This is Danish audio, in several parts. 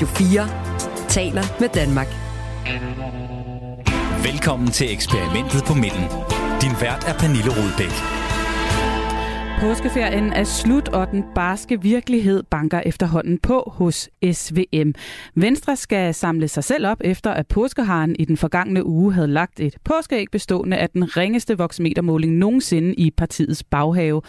Radio 4 taler med Danmark. Velkommen til eksperimentet på midten. Din vært er Pernille Rudbæk. Påskeferien er slut, og den barske virkelighed banker efterhånden på hos SVM. Venstre skal samle sig selv op efter, at påskeharen i den forgangne uge havde lagt et påskeæg bestående af den ringeste voksmetermåling nogensinde i partiets baghave.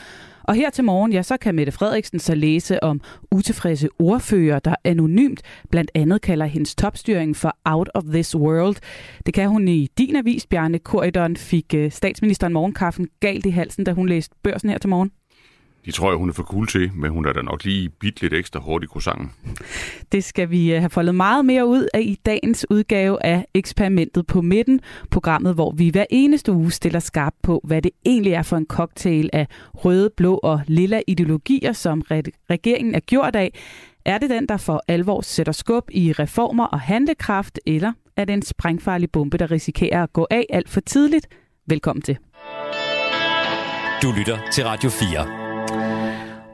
Og her til morgen, ja, så kan Mette Frederiksen så læse om utilfredse ordfører, der anonymt blandt andet kalder hendes topstyring for out of this world. Det kan hun i din avis, Bjarne Korydon, fik øh, statsministeren morgenkaffen galt i halsen, da hun læste børsen her til morgen. De tror jeg, hun er for cool til, men hun er da nok lige bit lidt ekstra hårdt i croissanten. Det skal vi øh, have foldet meget mere ud af i dagens udgave af Eksperimentet på midten, programmet, hvor vi hver eneste uge stiller skarp på, hvad det egentlig er for en cocktail af røde, blå og lilla ideologier, som regeringen er gjort af. Er det den, der for alvor sætter skub i reformer og handlekraft, eller er det en sprængfarlig bombe, der risikerer at gå af alt for tidligt? Velkommen til. Du lytter til Radio 4.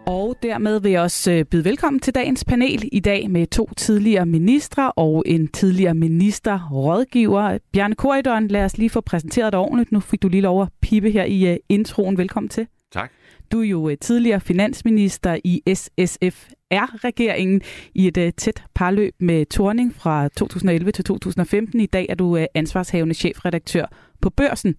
Og dermed vil jeg også øh, byde velkommen til dagens panel i dag med to tidligere ministre og en tidligere ministerrådgiver. Bjarne Korydon, lad os lige få præsenteret dig ordentligt. Nu fik du lige lov at pipe her i uh, introen. Velkommen til. Tak. Du er jo uh, tidligere finansminister i SSFR-regeringen i et tæt parløb med Torning fra 2011 til 2015. I dag er du ansvarshavende chefredaktør på Børsen.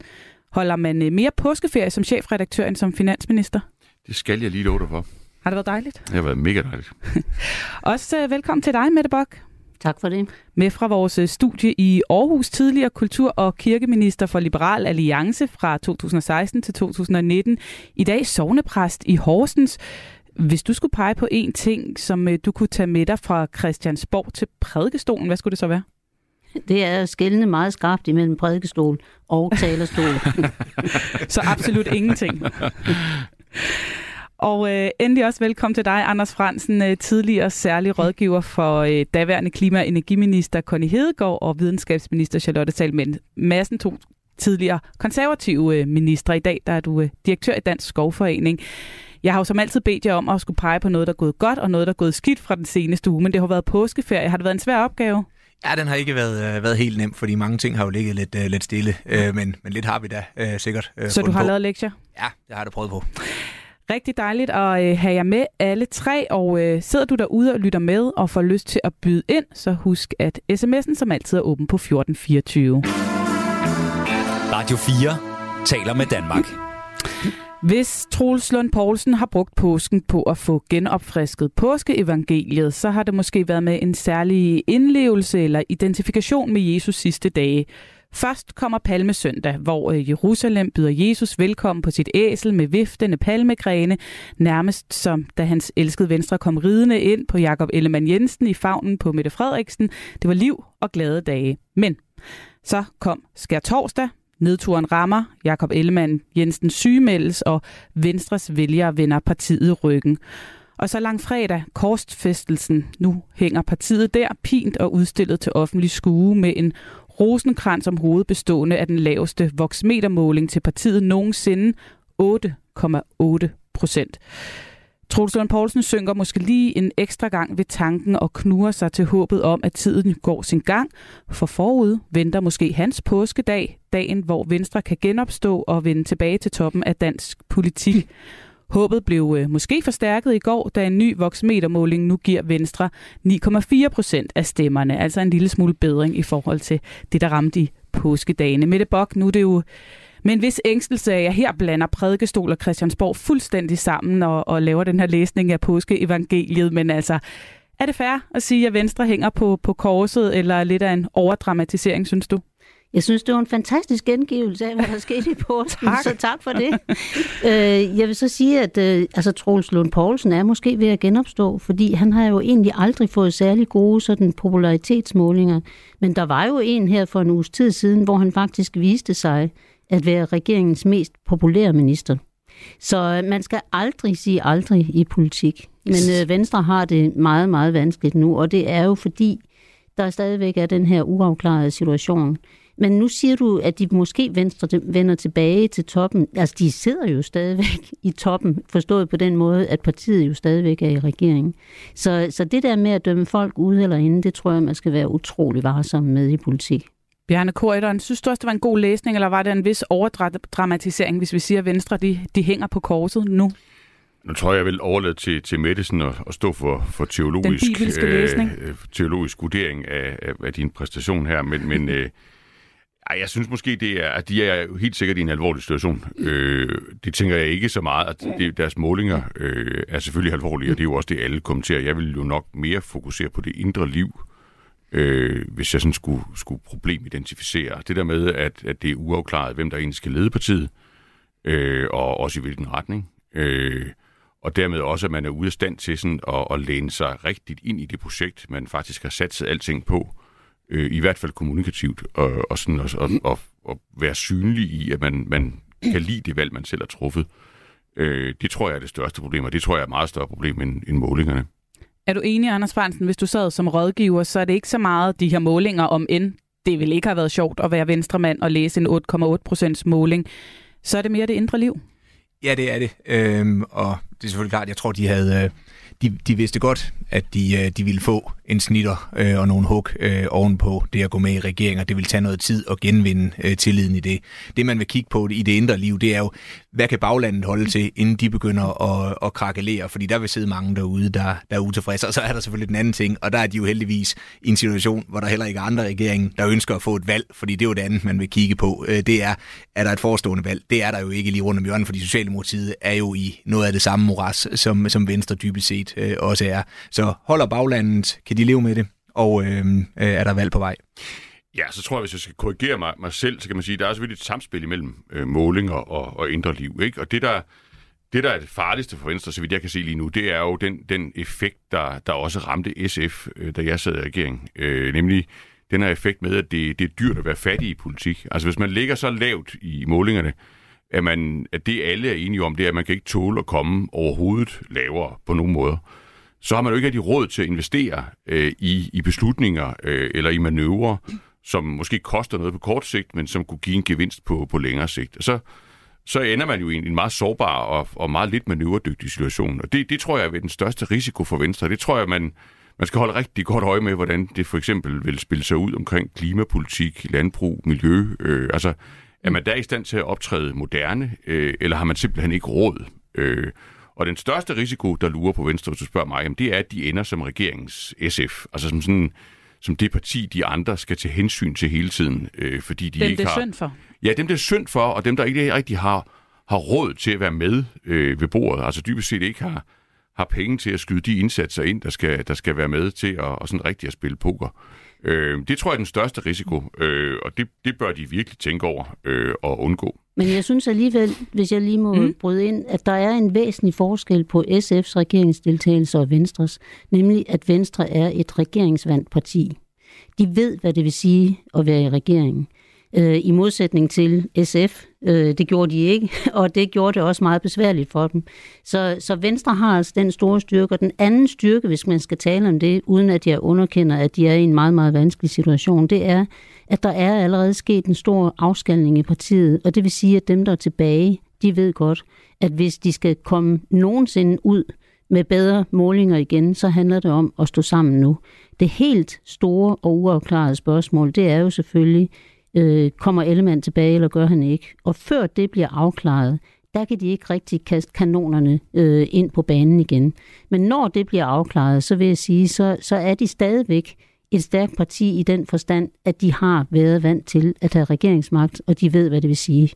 Holder man mere påskeferie som chefredaktør end som finansminister? Det skal jeg lige love dig for. Har det været dejligt? Det har været mega dejligt. Også uh, velkommen til dig, Mette Bock. Tak for det. Med fra vores øh, studie i Aarhus, tidligere kultur- og kirkeminister for Liberal Alliance fra 2016 til 2019. I dag sovnepræst i Horsens. Hvis du skulle pege på en ting, som uh, du kunne tage med dig fra Christiansborg til prædikestolen, hvad skulle det så være? Det er skælne meget skarpt imellem prædikestol og talerstol. så absolut ingenting. Og øh, endelig også velkommen til dig, Anders Fransen, øh, tidligere særlig rådgiver for øh, daværende klima- og energiminister Conny Hedegaard og videnskabsminister Charlotte Salmen Madsen, to tidligere konservative øh, ministre. I dag der er du øh, direktør i Dansk Skovforening. Jeg har jo som altid bedt jer om at skulle pege på noget, der er gået godt, og noget, der er gået skidt fra den seneste uge, men det har været påskeferie. Har det været en svær opgave? Ja, den har ikke været, øh, været helt nem, fordi mange ting har jo ligget lidt, øh, lidt stille, øh, men, men lidt har vi da øh, sikkert. Øh, Så du har på. lavet lektier? Ja, det har jeg da prøvet på. Rigtig dejligt at øh, have jer med alle tre, og øh, sidder du derude og lytter med og får lyst til at byde ind, så husk, at sms'en som altid er åben på 1424. Radio 4 taler med Danmark. Hvis Troels Lund Poulsen har brugt påsken på at få genopfrisket påskeevangeliet, så har det måske været med en særlig indlevelse eller identifikation med Jesus sidste dage. Først kommer Palmesøndag, hvor øh, Jerusalem byder Jesus velkommen på sit æsel med viftende palmegrene, nærmest som da hans elskede venstre kom ridende ind på Jakob Ellemann Jensen i favnen på Mette Frederiksen. Det var liv og glade dage. Men så kom skær torsdag, Nedturen rammer, Jakob Ellemann Jensen sygemeldes, og Venstres vælgere vender partiet ryggen. Og så lang fredag, korsfestelsen, Nu hænger partiet der, pint og udstillet til offentlig skue med en rosenkrans om hovedet bestående af den laveste voksmetermåling til partiet nogensinde, 8,8 procent. Troels Lund Poulsen synker måske lige en ekstra gang ved tanken og knuger sig til håbet om, at tiden går sin gang. For forud venter måske hans påskedag, dagen hvor Venstre kan genopstå og vende tilbage til toppen af dansk politik. Håbet blev øh, måske forstærket i går, da en ny voksmetermåling nu giver Venstre 9,4 procent af stemmerne. Altså en lille smule bedring i forhold til det, der ramte i påskedagene. Mette Bok, nu er det jo med en vis ængstelse af, at jeg her blander prædikestol og Christiansborg fuldstændig sammen og, og laver den her læsning af påskeevangeliet. Men altså, er det fair at sige, at Venstre hænger på, på korset, eller lidt af en overdramatisering, synes du? Jeg synes, det var en fantastisk gengivelse af, hvad der skete i påsken, tak. så tak for det. øh, jeg vil så sige, at øh, altså, Troels Lund Poulsen er måske ved at genopstå, fordi han har jo egentlig aldrig fået særlig gode sådan, popularitetsmålinger. Men der var jo en her for en uges tid siden, hvor han faktisk viste sig at være regeringens mest populære minister. Så øh, man skal aldrig sige aldrig i politik. Men øh, Venstre har det meget, meget vanskeligt nu, og det er jo fordi, der stadigvæk er den her uafklarede situation Men nu siger du, at de måske venstre vender tilbage til toppen. Altså, de sidder jo stadigvæk i toppen, forstået på den måde, at partiet jo stadigvæk er i regeringen. Så, så det der med at dømme folk ud eller inde, det tror jeg, man skal være utrolig varsom med i politik. Bjarne Korydon, synes du også, det var en god læsning, eller var det en vis overdramatisering, hvis vi siger, at Venstre de, de hænger på korset nu? Nu tror jeg, jeg vil overlade til, til Mettesen at, at stå for, for teologisk, øh, teologisk vurdering af, af, af din præstation her, men, men øh, jeg synes måske, det er, at de er helt sikkert i en alvorlig situation. Øh, det tænker jeg ikke så meget, at det, deres målinger øh, er selvfølgelig alvorlige, og det er jo også det, alle kommenterer. Jeg vil jo nok mere fokusere på det indre liv, øh, hvis jeg sådan skulle, skulle problemidentificere. Det der med, at, at det er uafklaret, hvem der egentlig skal lede partiet, øh, og også i hvilken retning. Øh, og dermed også, at man er ude af stand til sådan at, at læne sig rigtigt ind i det projekt, man faktisk har sat alting på, øh, i hvert fald kommunikativt, og, og, sådan, og, og, og, og være synlig i, at man, man kan lide det valg, man selv har truffet. Øh, det tror jeg er det største problem, og det tror jeg er et meget større problem end, end målingerne. Er du enig, Anders Fransen, hvis du sad som rådgiver, så er det ikke så meget de her målinger om end det ville ikke have været sjovt at være venstremand og læse en 8,8 procents måling, så er det mere det indre liv? Ja, det er det. Øhm, og det er selvfølgelig klart, jeg tror, de havde... Øh, de, de vidste godt, at de, øh, de ville få en snitter øh, og nogle hug øh, ovenpå det at gå med i regeringen, og det vil tage noget tid at genvinde øh, tilliden i det. Det, man vil kigge på i det indre liv, det er jo, hvad kan baglandet holde til, inden de begynder at, at krakelere? Fordi der vil sidde mange derude, der, der er utilfredse. Og så er der selvfølgelig den anden ting, og der er de jo heldigvis i en situation, hvor der heller ikke er andre regeringer, der ønsker at få et valg, fordi det er jo det andet, man vil kigge på. Øh, det er, er der et forestående valg? Det er der jo ikke lige rundt om hjørnet, fordi Socialdemokratiet er jo i noget af det samme moras, som, som Venstre dybest set øh, også er. Så holder baglandet, kan de leve med det, og øh, øh, er der valg på vej? Ja, så tror jeg, hvis jeg skal korrigere mig, mig selv, så kan man sige, at der er selvfølgelig et samspil imellem øh, målinger og, og indre liv. Ikke? Og det der, det, der er det farligste for Venstre, så vidt jeg kan se lige nu, det er jo den, den effekt, der, der også ramte SF, øh, da jeg sad i regeringen. Øh, nemlig den her effekt med, at det, det er dyrt at være fattig i politik. Altså hvis man ligger så lavt i målingerne, at, man, at det alle er enige om, det er, at man kan ikke tåle at komme overhovedet lavere på nogen måder så har man jo ikke rigtig råd til at investere øh, i, i beslutninger øh, eller i manøvrer, som måske koster noget på kort sigt, men som kunne give en gevinst på, på længere sigt. Og så, så ender man jo i en meget sårbar og, og meget lidt manøvredygtig situation. Og det, det tror jeg er den største risiko for Venstre. Det tror jeg, man, man skal holde rigtig godt øje med, hvordan det for eksempel vil spille sig ud omkring klimapolitik, landbrug, miljø. Øh, altså, er man der i stand til at optræde moderne, øh, eller har man simpelthen ikke råd? Øh, og den største risiko, der lurer på Venstre, hvis du spørger mig, jamen, det er, at de ender som regeringens SF. Altså som sådan som det parti, de andre skal tage hensyn til hele tiden, øh, fordi de dem, ikke det er synd for. Ja, dem det er synd for, og dem der ikke rigtig har, har råd til at være med øh, ved bordet, altså dybest set ikke har, har penge til at skyde de indsatser ind, der skal, der skal være med til at, og sådan rigtig at spille poker. Øh, det tror jeg er den største risiko, øh, og det, det bør de virkelig tænke over øh, og undgå. Men jeg synes alligevel, hvis jeg lige må mm. bryde ind, at der er en væsentlig forskel på SF's regeringsdeltagelse og Venstres, nemlig at Venstre er et regeringsvandt parti. De ved, hvad det vil sige at være i regeringen øh, i modsætning til SF. Øh, det gjorde de ikke, og det gjorde det også meget besværligt for dem. Så, så Venstre har altså den store styrke, og den anden styrke, hvis man skal tale om det, uden at jeg underkender, at de er i en meget, meget vanskelig situation, det er, at der er allerede sket en stor afskalning i partiet, og det vil sige, at dem, der er tilbage, de ved godt, at hvis de skal komme nogensinde ud med bedre målinger igen, så handler det om at stå sammen nu. Det helt store og uafklarede spørgsmål, det er jo selvfølgelig, øh, kommer Ellemann tilbage, eller gør han ikke? Og før det bliver afklaret, der kan de ikke rigtig kaste kanonerne øh, ind på banen igen. Men når det bliver afklaret, så vil jeg sige, så, så er de stadigvæk et stærkt parti i den forstand, at de har været vant til at have regeringsmagt, og de ved, hvad det vil sige.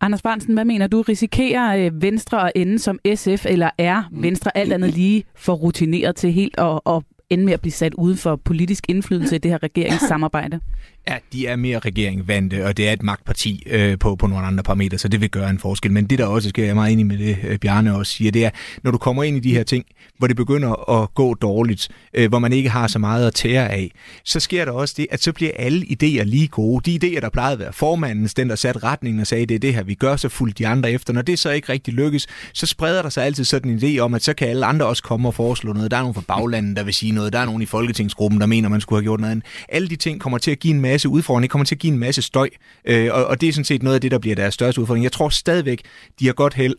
Anders Barnsen, hvad mener du? Risikerer øh, Venstre at ende som SF, eller er Venstre alt andet lige for rutineret til helt at, at ende med at blive sat uden for politisk indflydelse i det her regeringssamarbejde? Ja, de er mere regeringvante, og det er et magtparti øh, på, på nogle andre parametre, så det vil gøre en forskel. Men det der også sker, jeg er meget enig med det, øh, Bjarne også siger, det er, når du kommer ind i de her ting, hvor det begynder at gå dårligt, øh, hvor man ikke har så meget at tære af, så sker der også det, at så bliver alle idéer lige gode. De idéer, der plejede at være formandens, den der satte retningen og sagde, det er det her, vi gør, så fuldt de andre efter. Når det så ikke rigtig lykkes, så spreder der sig altid sådan en idé om, at så kan alle andre også komme og foreslå noget. Der er nogen fra baglandet, der vil sige noget. Der er nogen i Folketingsgruppen, der mener, man skulle have gjort noget andet. Alle de ting kommer til at give en masse masse udfordringer, det kommer til at give en masse støj, øh, og, og det er sådan set noget af det, der bliver deres største udfordring. Jeg tror stadigvæk, de har godt held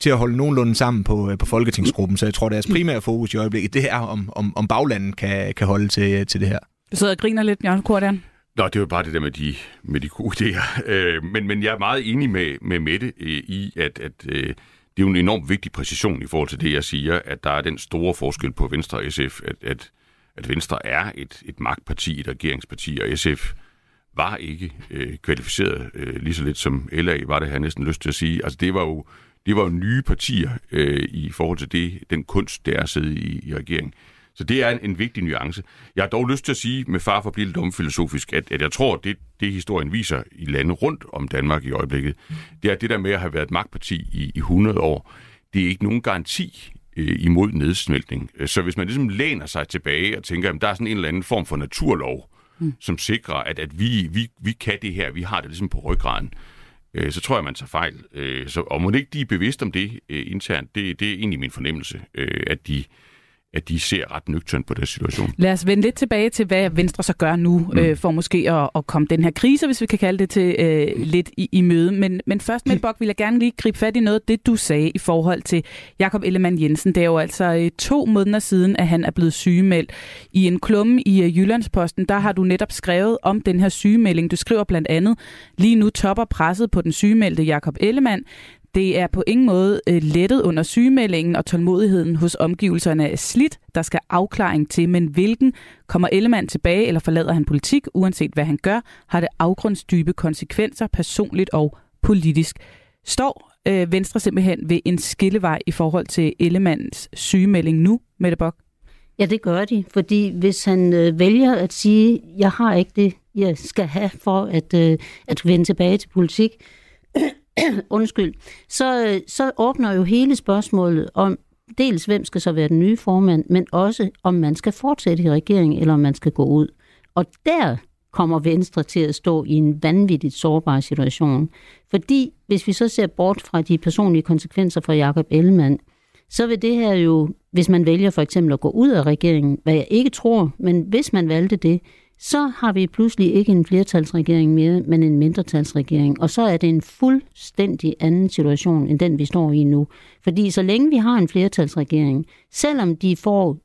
til at holde nogenlunde sammen på, øh, på Folketingsgruppen, så jeg tror, deres primære fokus i øjeblikket, det er, om, om, om baglandet kan, kan holde til, til det her. Du sidder og griner lidt, Jørgen Kordan. Nå, det er jo bare det der med de, med de gode idéer. Øh, men, men jeg er meget enig med, med Mette øh, i, at, at øh, det er jo en enormt vigtig præcision i forhold til det, jeg siger, at der er den store forskel på Venstre og SF, at, at, at Venstre er et, et magtparti, et regeringsparti, og SF var ikke øh, kvalificeret øh, lige så lidt som LA var det, her næsten lyst til at sige. Altså det var jo, det var jo nye partier øh, i forhold til det, den kunst, der er at sidde i, i regeringen. Så det er en, en vigtig nuance. Jeg har dog lyst til at sige, med far for at blive lidt filosofisk, at, at jeg tror, at det, det historien viser i lande rundt om Danmark i øjeblikket, det er det der med at have været et magtparti i, i 100 år. Det er ikke nogen garanti øh, imod nedsmeltning. Så hvis man ligesom læner sig tilbage og tænker, at der er sådan en eller anden form for naturlov, mm. som sikrer, at, at vi, vi, vi kan det her, vi har det ligesom på ryggraden, øh, så tror jeg, man tager fejl. Øh, så, og må ikke de er bevidst om det øh, internt, det, det er egentlig min fornemmelse, øh, at de at de ser ret nøgternt på den situation. Lad os vende lidt tilbage til, hvad Venstre så gør nu, mm. øh, for måske at, at komme den her krise, hvis vi kan kalde det til, øh, lidt i, i møde. Men, men først, med Bok, vil jeg gerne lige gribe fat i noget af det, du sagde i forhold til Jakob Ellemann Jensen. Det er jo altså øh, to måneder siden, at han er blevet sygemeldt. I en klumme i øh, Jyllandsposten, der har du netop skrevet om den her sygemelding. Du skriver blandt andet, lige nu topper presset på den sygemeldte Jakob Ellemann. Det er på ingen måde øh, lettet under sygemeldingen, og tålmodigheden hos omgivelserne er slidt. Der skal afklaring til, men hvilken kommer Ellemann tilbage, eller forlader han politik, uanset hvad han gør, har det afgrundsdybe konsekvenser, personligt og politisk. Står øh, Venstre simpelthen ved en skillevej i forhold til Ellemanns sygemelding nu, Mette Bock? Ja, det gør de, fordi hvis han øh, vælger at sige, jeg har ikke det, jeg skal have for at, øh, at vende tilbage til politik, undskyld, så, øh, så åbner jo hele spørgsmålet om, dels hvem skal så være den nye formand, men også om man skal fortsætte i regeringen, eller om man skal gå ud. Og der kommer Venstre til at stå i en vanvittigt sårbar situation. Fordi hvis vi så ser bort fra de personlige konsekvenser for Jakob Ellemann, så vil det her jo, hvis man vælger for eksempel at gå ud af regeringen, hvad jeg ikke tror, men hvis man valgte det, så har vi pludselig ikke en flertalsregering mere, men en mindretalsregering. Og så er det en fuldstændig anden situation, end den vi står i nu. Fordi så længe vi har en flertalsregering, selvom de får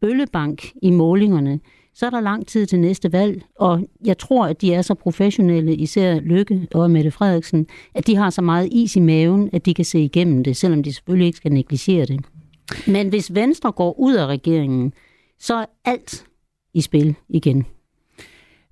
bøllebank i målingerne, så er der lang tid til næste valg, og jeg tror, at de er så professionelle, især Lykke og Mette Frederiksen, at de har så meget is i maven, at de kan se igennem det, selvom de selvfølgelig ikke skal negligere det. Men hvis Venstre går ud af regeringen, så er alt i spil igen.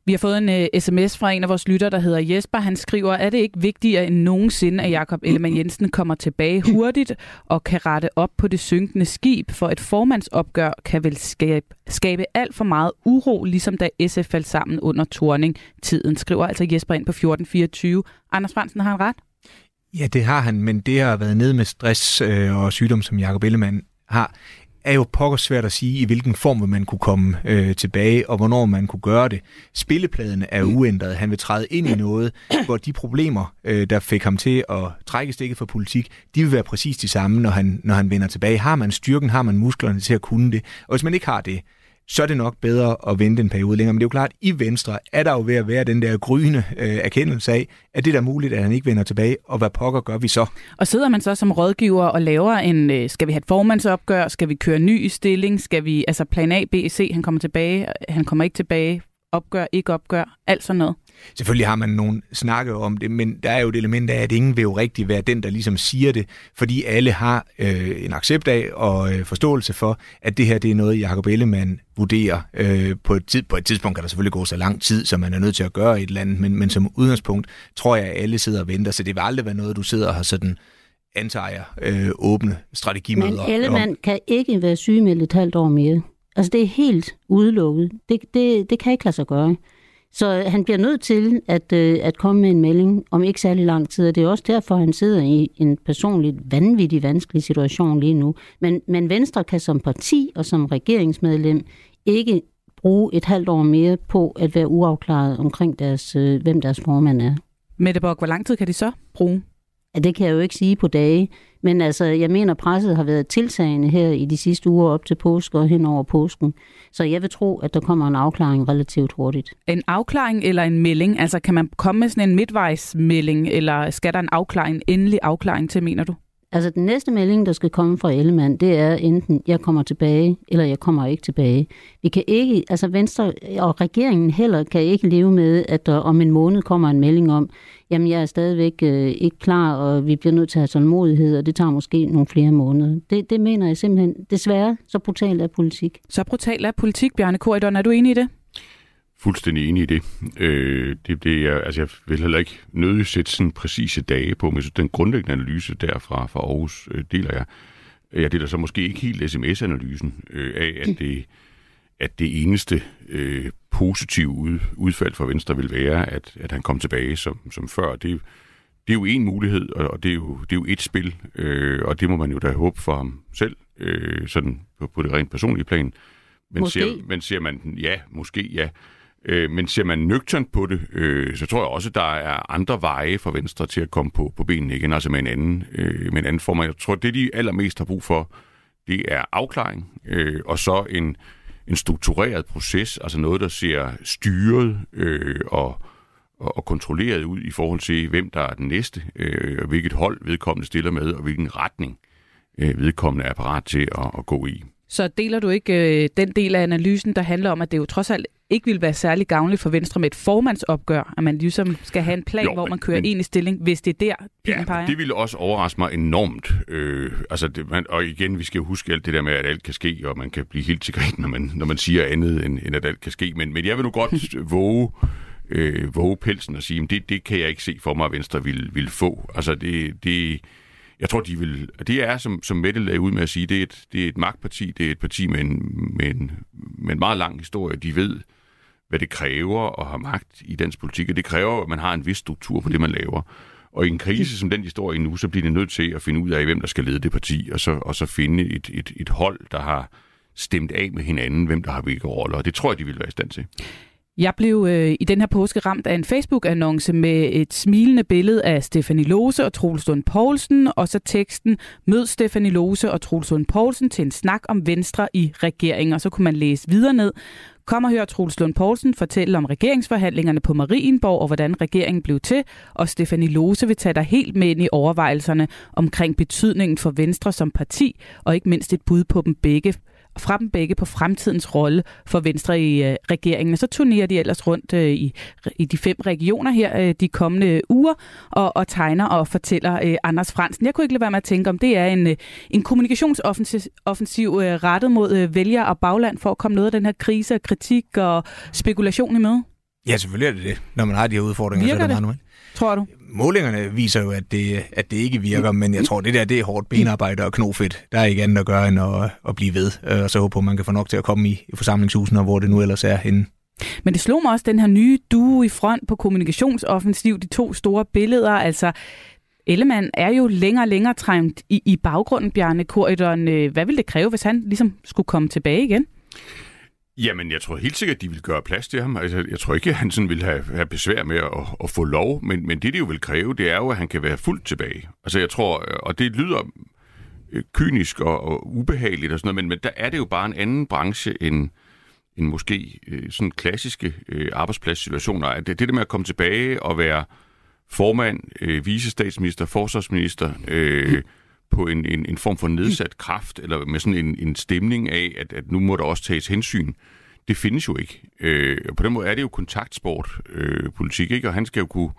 Vi har fået en øh, uh, sms fra en af vores lytter, der hedder Jesper. Han skriver, er det ikke vigtigere end nogensinde, at Jakob Ellemann Jensen kommer tilbage hurtigt og kan rette op på det synkende skib, for et formandsopgør kan vel skabe, skabe alt for meget uro, ligesom da SF faldt sammen under Torning-tiden, skriver altså Jesper ind på 1424. Anders Fransen har han ret? Ja, det har han, men det har været ned med stress øh, og sygdom, som Jakob Ellemann har er jo pokker svært at sige, i hvilken form man kunne komme øh, tilbage, og hvornår man kunne gøre det. Spillepladen er uændret. Han vil træde ind i noget, hvor de problemer, øh, der fik ham til at trække stikket for politik, de vil være præcis de samme, når han, når han vender tilbage. Har man styrken, har man musklerne til at kunne det. Og hvis man ikke har det, så er det nok bedre at vente en periode længere. Men det er jo klart, at i Venstre er der jo ved at være den der gryende øh, erkendelse af, at det er muligt, at han ikke vender tilbage, og hvad pokker gør vi så? Og sidder man så som rådgiver og laver en, øh, skal vi have et formandsopgør, skal vi køre ny i stilling, skal vi, altså plan A, B, C, han kommer tilbage, han kommer ikke tilbage, opgør, ikke opgør, alt sådan noget. Selvfølgelig har man nogle snakke om det, men der er jo et element af, at ingen vil jo rigtig være den, der ligesom siger det, fordi alle har øh, en accept af og øh, forståelse for, at det her det er noget, Jacob Ellemann vurderer. Øh, på, et tid, på et tidspunkt kan der selvfølgelig gå så lang tid, som man er nødt til at gøre et eller andet, men, men som udgangspunkt tror jeg, at alle sidder og venter, så det vil aldrig være noget, du sidder og har sådan antager jeg, øh, åbne strategimøder. Men Ellemann kan ikke være sygemeldt et halvt år mere. Altså det er helt udelukket. Det, det, det kan ikke lade sig gøre. Så han bliver nødt til at, øh, at komme med en melding om ikke særlig lang tid, og det er også derfor, han sidder i en personligt vanvittig vanskelig situation lige nu. Men, men Venstre kan som parti og som regeringsmedlem ikke bruge et halvt år mere på at være uafklaret omkring deres, øh, hvem deres formand er. Mette Borg, hvor lang tid kan de så bruge? Ja, det kan jeg jo ikke sige på dage. Men altså, jeg mener, presset har været tiltagende her i de sidste uger op til påske og hen over påsken. Så jeg vil tro, at der kommer en afklaring relativt hurtigt. En afklaring eller en melding? Altså, kan man komme med sådan en midtvejsmelding, eller skal der en afklaring, en endelig afklaring til, mener du? Altså, den næste melding, der skal komme fra Ellemann, det er enten, jeg kommer tilbage, eller jeg kommer ikke tilbage. Vi kan ikke, altså Venstre og regeringen heller kan ikke leve med, at der om en måned kommer en melding om, jamen jeg er stadigvæk øh, ikke klar, og vi bliver nødt til at have tålmodighed, og det tager måske nogle flere måneder. Det, det mener jeg simpelthen, desværre, så brutalt er politik. Så brutalt er politik, Bjarne Korydon. Er du enig i det? Fuldstændig enig i det. Øh, det, det er, altså jeg vil heller ikke nødig sætte sådan præcise dage på, men den grundlæggende analyse derfra fra Aarhus øh, deler jeg. Jeg deler så måske ikke helt sms-analysen øh, af, at det, at det eneste øh, positive ud, udfald for Venstre vil være, at, at han kom tilbage som, som før. Det, det er jo en mulighed, og det er jo, det er jo et spil, øh, og det må man jo da håbe for ham selv, øh, sådan på, på det rent personlige plan. Men Måske. ser, men ser man, ja, måske ja, Øh, men ser man nøgternt på det, øh, så tror jeg også, at der er andre veje for Venstre til at komme på, på benene igen, altså med en anden, øh, med en anden form. Jeg tror, det de allermest har brug for, det er afklaring, øh, og så en, en struktureret proces, altså noget, der ser styret øh, og, og, og kontrolleret ud i forhold til, hvem der er den næste, øh, og hvilket hold vedkommende stiller med, og hvilken retning øh, vedkommende er parat til at, at gå i. Så deler du ikke øh, den del af analysen, der handler om, at det jo trods alt ikke vil være særlig gavnligt for Venstre med et formandsopgør, at man ligesom skal have en plan, jo, hvor man kører men, en i stilling, hvis det er der, pilen ja, peger? det ville også overraske mig enormt. Øh, altså det, man, og igen, vi skal jo huske alt det der med, at alt kan ske, og man kan blive helt grin, når man, når man siger andet, end, end at alt kan ske. Men, men jeg vil nu godt våge, øh, våge pelsen og sige, at det, det kan jeg ikke se for mig, at Venstre vil, vil få. Altså det, det, jeg tror, de vil... Det er, som, som Mette lagde ud med at sige, det er, et, det er et magtparti, det er et parti med en, med, en, med en meget lang historie. De ved, hvad det kræver at have magt i dansk politik, og det kræver, at man har en vis struktur på det, man laver. Og i en krise som den, de står i nu, så bliver det nødt til at finde ud af, hvem der skal lede det parti, og så, og så finde et, et, et hold, der har stemt af med hinanden, hvem der har hvilke roller, og det tror jeg, de vil være i stand til. Jeg blev øh, i den her påske ramt af en Facebook-annonce med et smilende billede af Stefanie Lose og Troels Lund Poulsen, og så teksten Mød Stefanie Lose og Troels Lund Poulsen til en snak om Venstre i regeringen. Og så kunne man læse videre ned. Kom og hør Troels Lund Poulsen fortælle om regeringsforhandlingerne på Marienborg og hvordan regeringen blev til, og Stefanie Lose vil tage dig helt med ind i overvejelserne omkring betydningen for Venstre som parti, og ikke mindst et bud på dem begge fra dem begge på fremtidens rolle for Venstre i øh, regeringen. Og så turnerer de ellers rundt øh, i, i de fem regioner her øh, de kommende uger og, og tegner og fortæller øh, Anders Fransen. Jeg kunne ikke lade være med at tænke, om det er en, øh, en kommunikationsoffensiv offensiv, øh, rettet mod øh, vælgere og bagland for at komme noget af den her krise og kritik og spekulation i møde. Ja, selvfølgelig er det det, når man har de her udfordringer. Virker så er det, det? meget Tror du? Målingerne viser jo, at det, at det ikke virker, men jeg tror, det der det er hårdt benarbejde og knofedt. Der er ikke andet at gøre end at, at blive ved, øh, og så håber på, at man kan få nok til at komme i, i forsamlingshusene, hvor det nu ellers er henne. Men det slog mig også, den her nye duo i front på kommunikationsoffensiv, de to store billeder, altså Ellemann er jo længere og længere trængt i, i baggrunden, Bjarne Korydon. Øh, Hvad ville det kræve, hvis han ligesom skulle komme tilbage igen? Jamen, jeg tror helt sikkert, at de vil gøre plads til ham. Altså, jeg tror ikke, at han sådan vil have, have besvær med at, at få lov, men, men det, det jo vil kræve, det er jo, at han kan være fuldt tilbage. Altså, jeg tror, og det lyder øh, kynisk og, og ubehageligt og sådan noget, men, men der er det jo bare en anden branche end, end måske øh, sådan klassiske øh, arbejdspladssituationer. At det, det der med at komme tilbage og være formand, øh, visestatsminister, forsvarsminister, øh, på en, en, en form for nedsat kraft, eller med sådan en, en stemning af, at, at nu må der også tages hensyn. Det findes jo ikke. Øh, og på den måde er det jo kontaktsport øh, politik, ikke? Og han skal jo kunne,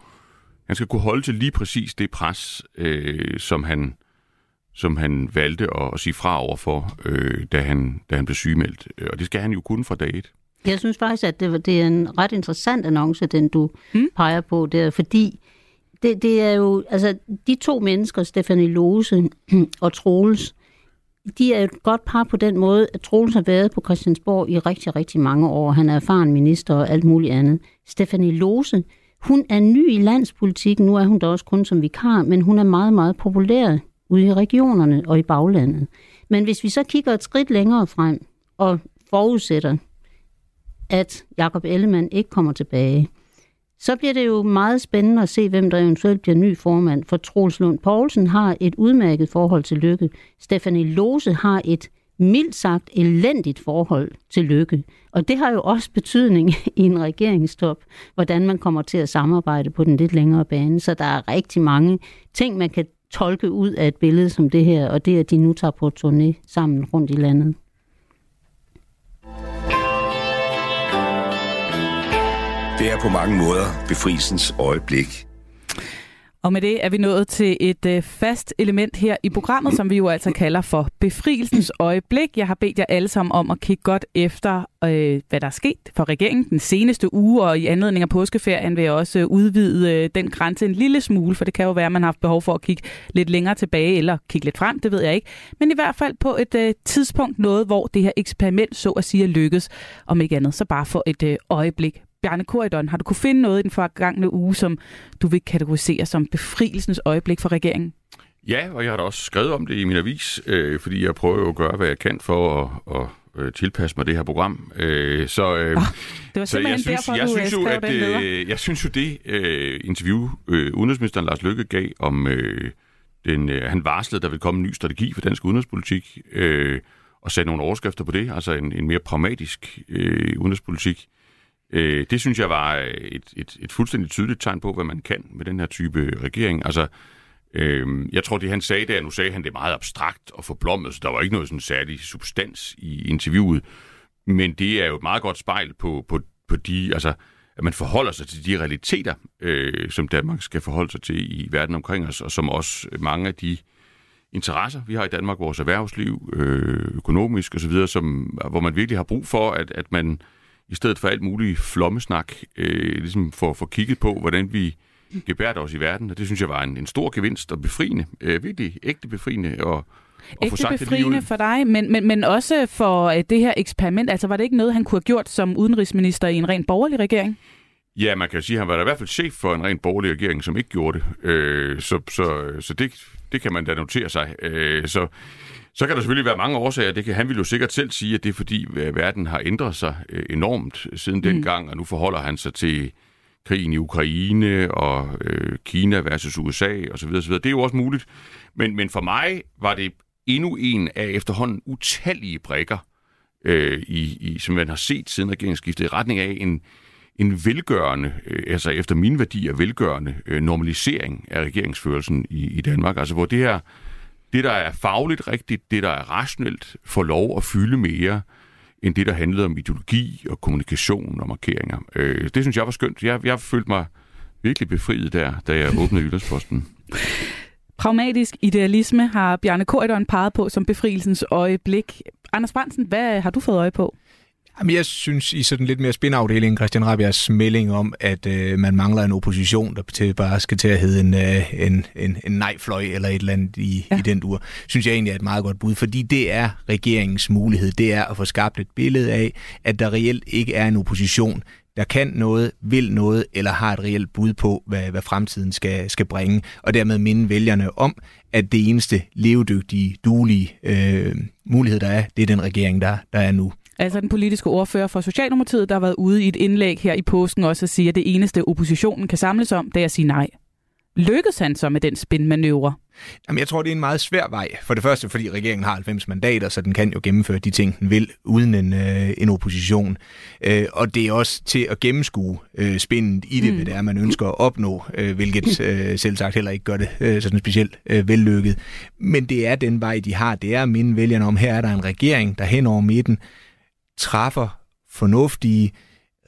han skal kunne holde til lige præcis det pres, øh, som han som han valgte at, at sige fra overfor, øh, da, han, da han blev sygemeldt. Og det skal han jo kunne fra dag et. Jeg synes faktisk, at det, det er en ret interessant annonce, den du mm. peger på der, fordi det, det er jo, altså de to mennesker, Stefanie Lose og Troels, de er et godt par på den måde, at Troels har været på Christiansborg i rigtig, rigtig mange år. Han er erfaren minister og alt muligt andet. Stefanie Lose, hun er ny i landspolitikken. Nu er hun da også kun som vikar, men hun er meget, meget populær ude i regionerne og i baglandet. Men hvis vi så kigger et skridt længere frem og forudsætter, at Jakob Ellemann ikke kommer tilbage, så bliver det jo meget spændende at se, hvem der eventuelt bliver ny formand. For Troels Lund Poulsen har et udmærket forhold til Lykke. Stefanie Lose har et mildt sagt elendigt forhold til Lykke. Og det har jo også betydning i en regeringstop, hvordan man kommer til at samarbejde på den lidt længere bane. Så der er rigtig mange ting, man kan tolke ud af et billede som det her, og det at de nu tager på turné sammen rundt i landet. Det er på mange måder befrielsens øjeblik. Og med det er vi nået til et øh, fast element her i programmet, som vi jo altså kalder for befrielsens øjeblik. Jeg har bedt jer alle sammen om at kigge godt efter, øh, hvad der er sket for regeringen den seneste uge, og i anledning af påskeferien vil jeg også øh, udvide øh, den grænse en lille smule, for det kan jo være, at man har haft behov for at kigge lidt længere tilbage, eller kigge lidt frem, det ved jeg ikke. Men i hvert fald på et øh, tidspunkt noget, hvor det her eksperiment så at sige lykkes, om ikke andet, så bare for et øh, øjeblik Bjarne Korydon, har du kunne finde noget i den forgangne uge, som du vil kategorisere som befrielsens øjeblik for regeringen? Ja, og jeg har da også skrevet om det i min avis, øh, fordi jeg prøver jo at gøre, hvad jeg kan for at, at øh, tilpasse mig det her program. Øh, så, øh, oh, det var så jeg synes, derfor, jeg du synes jo, at, øh, Jeg synes jo, det øh, interview, øh, udenrigsministeren Lars Løkke gav om, øh, den, øh, han varslede, der vil komme en ny strategi for dansk udenrigspolitik, øh, og sætte nogle overskrifter på det, altså en, en mere pragmatisk øh, udenrigspolitik. Øh, det synes jeg var øh, et, et, et fuldstændig tydeligt tegn på, hvad man kan med den her type regering. Altså, øh, jeg tror, det han sagde der, nu sagde han det meget abstrakt og forblommet, så der var ikke noget sådan særlig substans i interviewet. Men det er jo et meget godt spejl på, på, på de, altså, at man forholder sig til de realiteter, øh, som Danmark skal forholde sig til i verden omkring os, og som også mange af de interesser, vi har i Danmark, vores erhvervsliv, øh, økonomisk osv., som, hvor man virkelig har brug for, at, at man i stedet for alt muligt flommesnak, øh, ligesom for få kigget på, hvordan vi gebærder os i verden. Og det synes jeg var en, en stor gevinst og befriende. Øh, virkelig ægte befriende. Og, Ægte befriende for dig, men, men, men også for øh, det her eksperiment. Altså var det ikke noget, han kunne have gjort som udenrigsminister i en rent borgerlig regering? Ja, man kan sige, at han var da i hvert fald chef for en rent borgerlig regering, som ikke gjorde det. Øh, så så, så det, det kan man da notere sig. Øh, så så kan der selvfølgelig være mange årsager. Det kan, han vil jo sikkert selv sige, at det er fordi øh, verden har ændret sig øh, enormt siden mm. dengang, og nu forholder han sig til krigen i Ukraine og øh, Kina versus USA osv. osv. Det er jo også muligt. Men, men for mig var det endnu en af efterhånden utallige brækker, øh, i, i, som man har set siden regeringsskiftet, i retning af en, en velgørende, øh, altså efter mine værdier velgørende øh, normalisering af regeringsførelsen i, i Danmark. Altså hvor det her det, der er fagligt rigtigt, det, der er rationelt, får lov at fylde mere, end det, der handlede om ideologi og kommunikation og markeringer. Øh, det synes jeg var skønt. Jeg, jeg følte mig virkelig befriet der, da jeg åbnede Jyllandsposten. Pragmatisk idealisme har Bjarne Korydon peget på som befrielsens øjeblik. Anders Brandsen, hvad har du fået øje på? Jamen, jeg synes i sådan lidt mere spinafdeling Christian Rabias melding om, at øh, man mangler en opposition, der til, bare skal til at hedde en, øh, en, en, en nej-fløj eller et eller andet i, ja. i den dur, synes jeg egentlig er et meget godt bud, fordi det er regeringens mulighed. Det er at få skabt et billede af, at der reelt ikke er en opposition, der kan noget, vil noget, eller har et reelt bud på, hvad, hvad fremtiden skal, skal bringe, og dermed minde vælgerne om, at det eneste levedygtige, duelige øh, mulighed, der er, det er den regering, der, der er nu. Altså den politiske ordfører for Socialdemokratiet, der har været ude i et indlæg her i påsken også at sige, at det eneste oppositionen kan samles om, det er at sige nej. Lykkes han så med den spinmanøvre? Jamen, jeg tror, det er en meget svær vej. For det første, fordi regeringen har 90 mandater, så den kan jo gennemføre de ting, den vil, uden en, øh, en opposition. Øh, og det er også til at gennemskue øh, spændet i det, mm. hvad det er, man ønsker at opnå, øh, hvilket øh, selv sagt heller ikke gør det øh, sådan specielt øh, vellykket. Men det er den vej, de har. Det er at minde vælgerne om, her er der en regering, der hen over midten træffer fornuftige,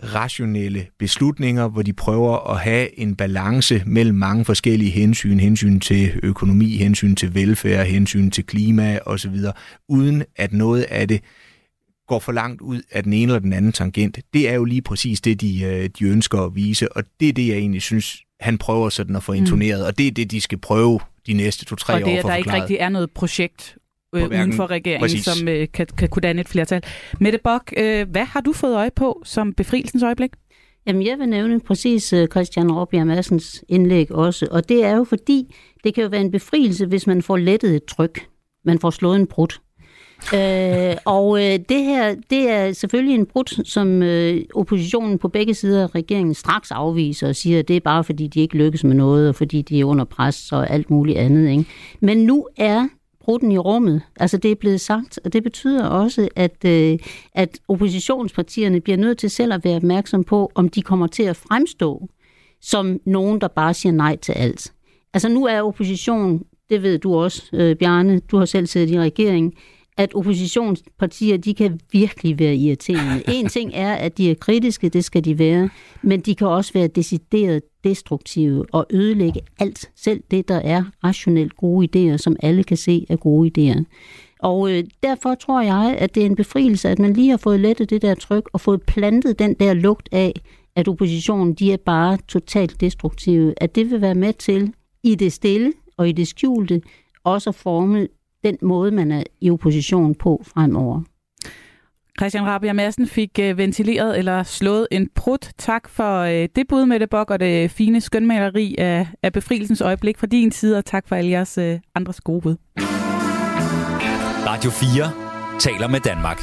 rationelle beslutninger, hvor de prøver at have en balance mellem mange forskellige hensyn, hensyn til økonomi, hensyn til velfærd, hensyn til klima osv., uden at noget af det går for langt ud af den ene eller den anden tangent. Det er jo lige præcis det, de, øh, de ønsker at vise, og det er det, jeg egentlig synes, han prøver sådan at få mm. intoneret, mm. og det er det, de skal prøve de næste to-tre år Og det at der ikke rigtig er noget projekt øh, uden for regeringen, Præcis. som øh, kan, kan kunne danne et flertal. Mette Bock, øh, hvad har du fået øje på som befrielsens øjeblik? Jamen, jeg vil nævne præcis øh, Christian Råbjerg Madsens indlæg også, og det er jo fordi, det kan jo være en befrielse, hvis man får lettet et tryk. Man får slået en brud. øh, og øh, det her, det er selvfølgelig en brud, som øh, oppositionen på begge sider af regeringen straks afviser og siger, at det er bare fordi, de ikke lykkes med noget, og fordi de er under pres og alt muligt andet. Ikke? Men nu er brudden i rummet. Altså det er blevet sagt, og det betyder også, at, øh, at oppositionspartierne bliver nødt til selv at være opmærksom på, om de kommer til at fremstå som nogen, der bare siger nej til alt. Altså nu er opposition, det ved du også, øh, Bjarne, du har selv siddet i regeringen, at oppositionspartier, de kan virkelig være irriterende. En ting er, at de er kritiske, det skal de være, men de kan også være decideret destruktive og ødelægge alt, selv det, der er rationelt gode idéer, som alle kan se er gode idéer. Og øh, derfor tror jeg, at det er en befrielse, at man lige har fået lettet det der tryk og fået plantet den der lugt af, at oppositionen de er bare totalt destruktive. At det vil være med til i det stille og i det skjulte også at forme den måde, man er i opposition på fremover. Christian Rabia Madsen fik øh, ventileret eller slået en prut. Tak for øh, det bud med det bok og det fine skønmaleri af, af befrielsens øjeblik fra din side, og tak for alle jeres øh, andres gode bud. Radio 4 taler med Danmark.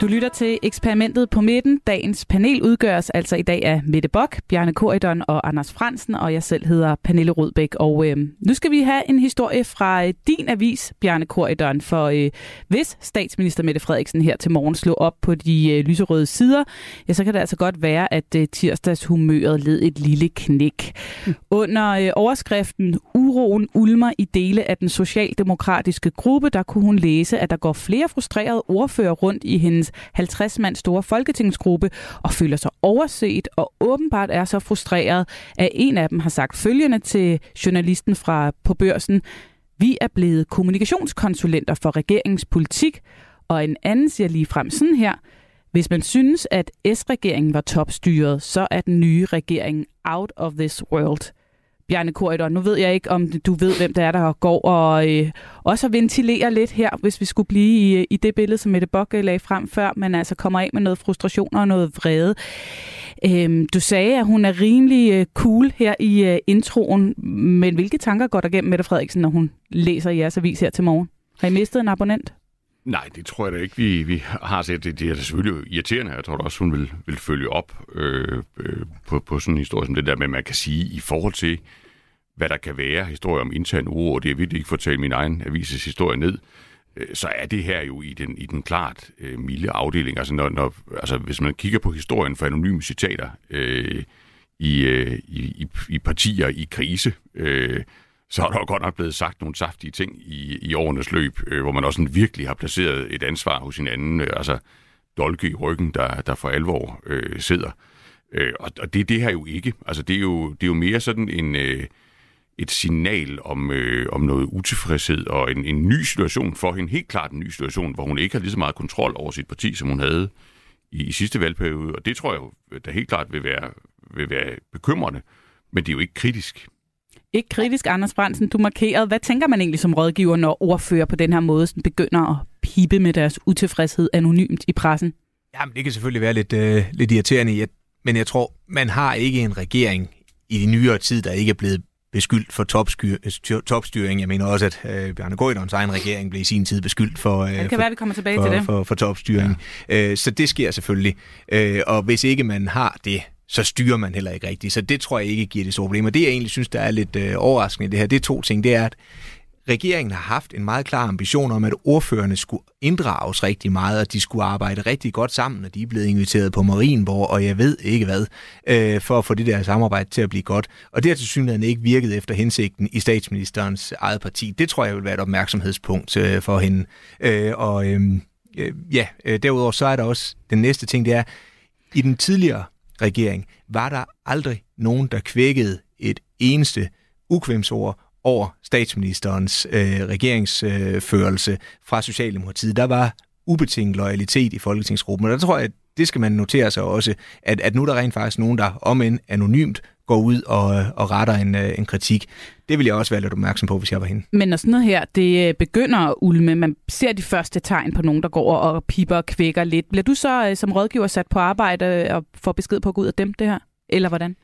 Du lytter til eksperimentet på midten. Dagens panel udgøres altså i dag af Mette Bok, Bjarne Korydon og Anders Fransen, og jeg selv hedder Pernille Rudbæk. Og øh, nu skal vi have en historie fra øh, din avis, Bjarne Korydon, for øh, hvis statsminister Mette Frederiksen her til morgen slog op på de øh, lyserøde sider, ja, så kan det altså godt være, at øh, tirsdagshumøret led et lille knæk. Mm. Under øh, overskriften Uroen ulmer i dele af den socialdemokratiske gruppe, der kunne hun læse, at der går flere frustrerede ordfører rundt i hendes hendes 50 mand store folketingsgruppe og føler sig overset og åbenbart er så frustreret, at en af dem har sagt følgende til journalisten fra på børsen. Vi er blevet kommunikationskonsulenter for regeringens politik, og en anden siger lige frem sådan her. Hvis man synes, at S-regeringen var topstyret, så er den nye regering out of this world. Bjarne Korridor. nu ved jeg ikke, om du ved, hvem der er, der går og øh, også ventilerer lidt her, hvis vi skulle blive i, øh, i det billede, som Mette Bock øh, lagde frem før, men altså kommer af med noget frustration og noget vrede. Øhm, du sagde, at hun er rimelig øh, cool her i øh, introen, men hvilke tanker går der gennem Mette Frederiksen, når hun læser jeres avis her til morgen? Har I mistet en abonnent? Nej, det tror jeg da ikke, vi, vi har set. Det, det er selvfølgelig irriterende. Jeg tror da også, hun vil, vil følge op øh, øh, på, på sådan en historie som det der, men man kan sige, i forhold til, hvad der kan være historie om intern uro, og det er virkelig ikke fortælle min egen avises historie ned, øh, så er det her jo i den, i den klart øh, milde afdeling. Altså, når, når, altså, hvis man kigger på historien for anonyme citater øh, i, øh, i, i partier i krise, øh, så er der jo godt nok blevet sagt nogle saftige ting i, i årenes løb, øh, hvor man også sådan virkelig har placeret et ansvar hos hinanden, øh, altså dolke i ryggen, der, der for alvor øh, sidder. Øh, og, og det er det her jo ikke. Altså det er jo, det er jo mere sådan en... Øh, et signal om, øh, om noget utilfredshed og en, en ny situation for hende. Helt klart en ny situation, hvor hun ikke har lige så meget kontrol over sit parti, som hun havde i, i sidste valgperiode. Og det tror jeg jo, øh, der helt klart vil være, vil være bekymrende. Men det er jo ikke kritisk. Ikke kritisk, Anders Brandsen. Du markerede. Hvad tænker man egentlig som rådgiver, når ordfører på den her måde sådan begynder at pipe med deres utilfredshed anonymt i pressen? Jamen, det kan selvfølgelig være lidt, øh, lidt irriterende, men jeg tror, man har ikke en regering i de nyere tid, der ikke er blevet beskyldt for topstyring. Jeg mener også, at øh, Bjarne Gøjdons egen regering blev i sin tid beskyldt for, øh, det kan for, være, vi kommer tilbage for, til det. For, for, for topstyring. Ja. Øh, så det sker selvfølgelig. Øh, og hvis ikke man har det, så styrer man heller ikke rigtigt. Så det tror jeg ikke giver det store problemer. Det jeg egentlig synes, der er lidt øh, overraskende i det her, det er to ting. Det er, at regeringen har haft en meget klar ambition om, at ordførerne skulle inddrages rigtig meget, og de skulle arbejde rigtig godt sammen, når de er blevet inviteret på Marienborg, og jeg ved ikke hvad, øh, for at få det der samarbejde til at blive godt. Og det har til synligheden ikke virket efter hensigten i statsministerens eget parti. Det tror jeg vil være et opmærksomhedspunkt øh, for hende. Øh, og øhm, øh, ja, øh, derudover så er der også den næste ting, det er, i den tidligere regering var der aldrig nogen, der kvækkede et eneste ukvemsord over statsministerens øh, regeringsførelse øh, fra Socialdemokratiet. Der var ubetinget loyalitet i Folketingsgruppen, og der tror jeg, at det skal man notere sig også, at, at nu er der rent faktisk nogen, der om end anonymt går ud og, øh, og retter en, øh, en kritik. Det ville jeg også være lidt opmærksom på, hvis jeg var hende. Men når sådan noget her, det øh, begynder at ulme, man ser de første tegn på nogen, der går og piper og kvækker lidt. Bliver du så øh, som rådgiver sat på arbejde øh, og får besked på at gå ud og dæmpe det her? Eller hvordan?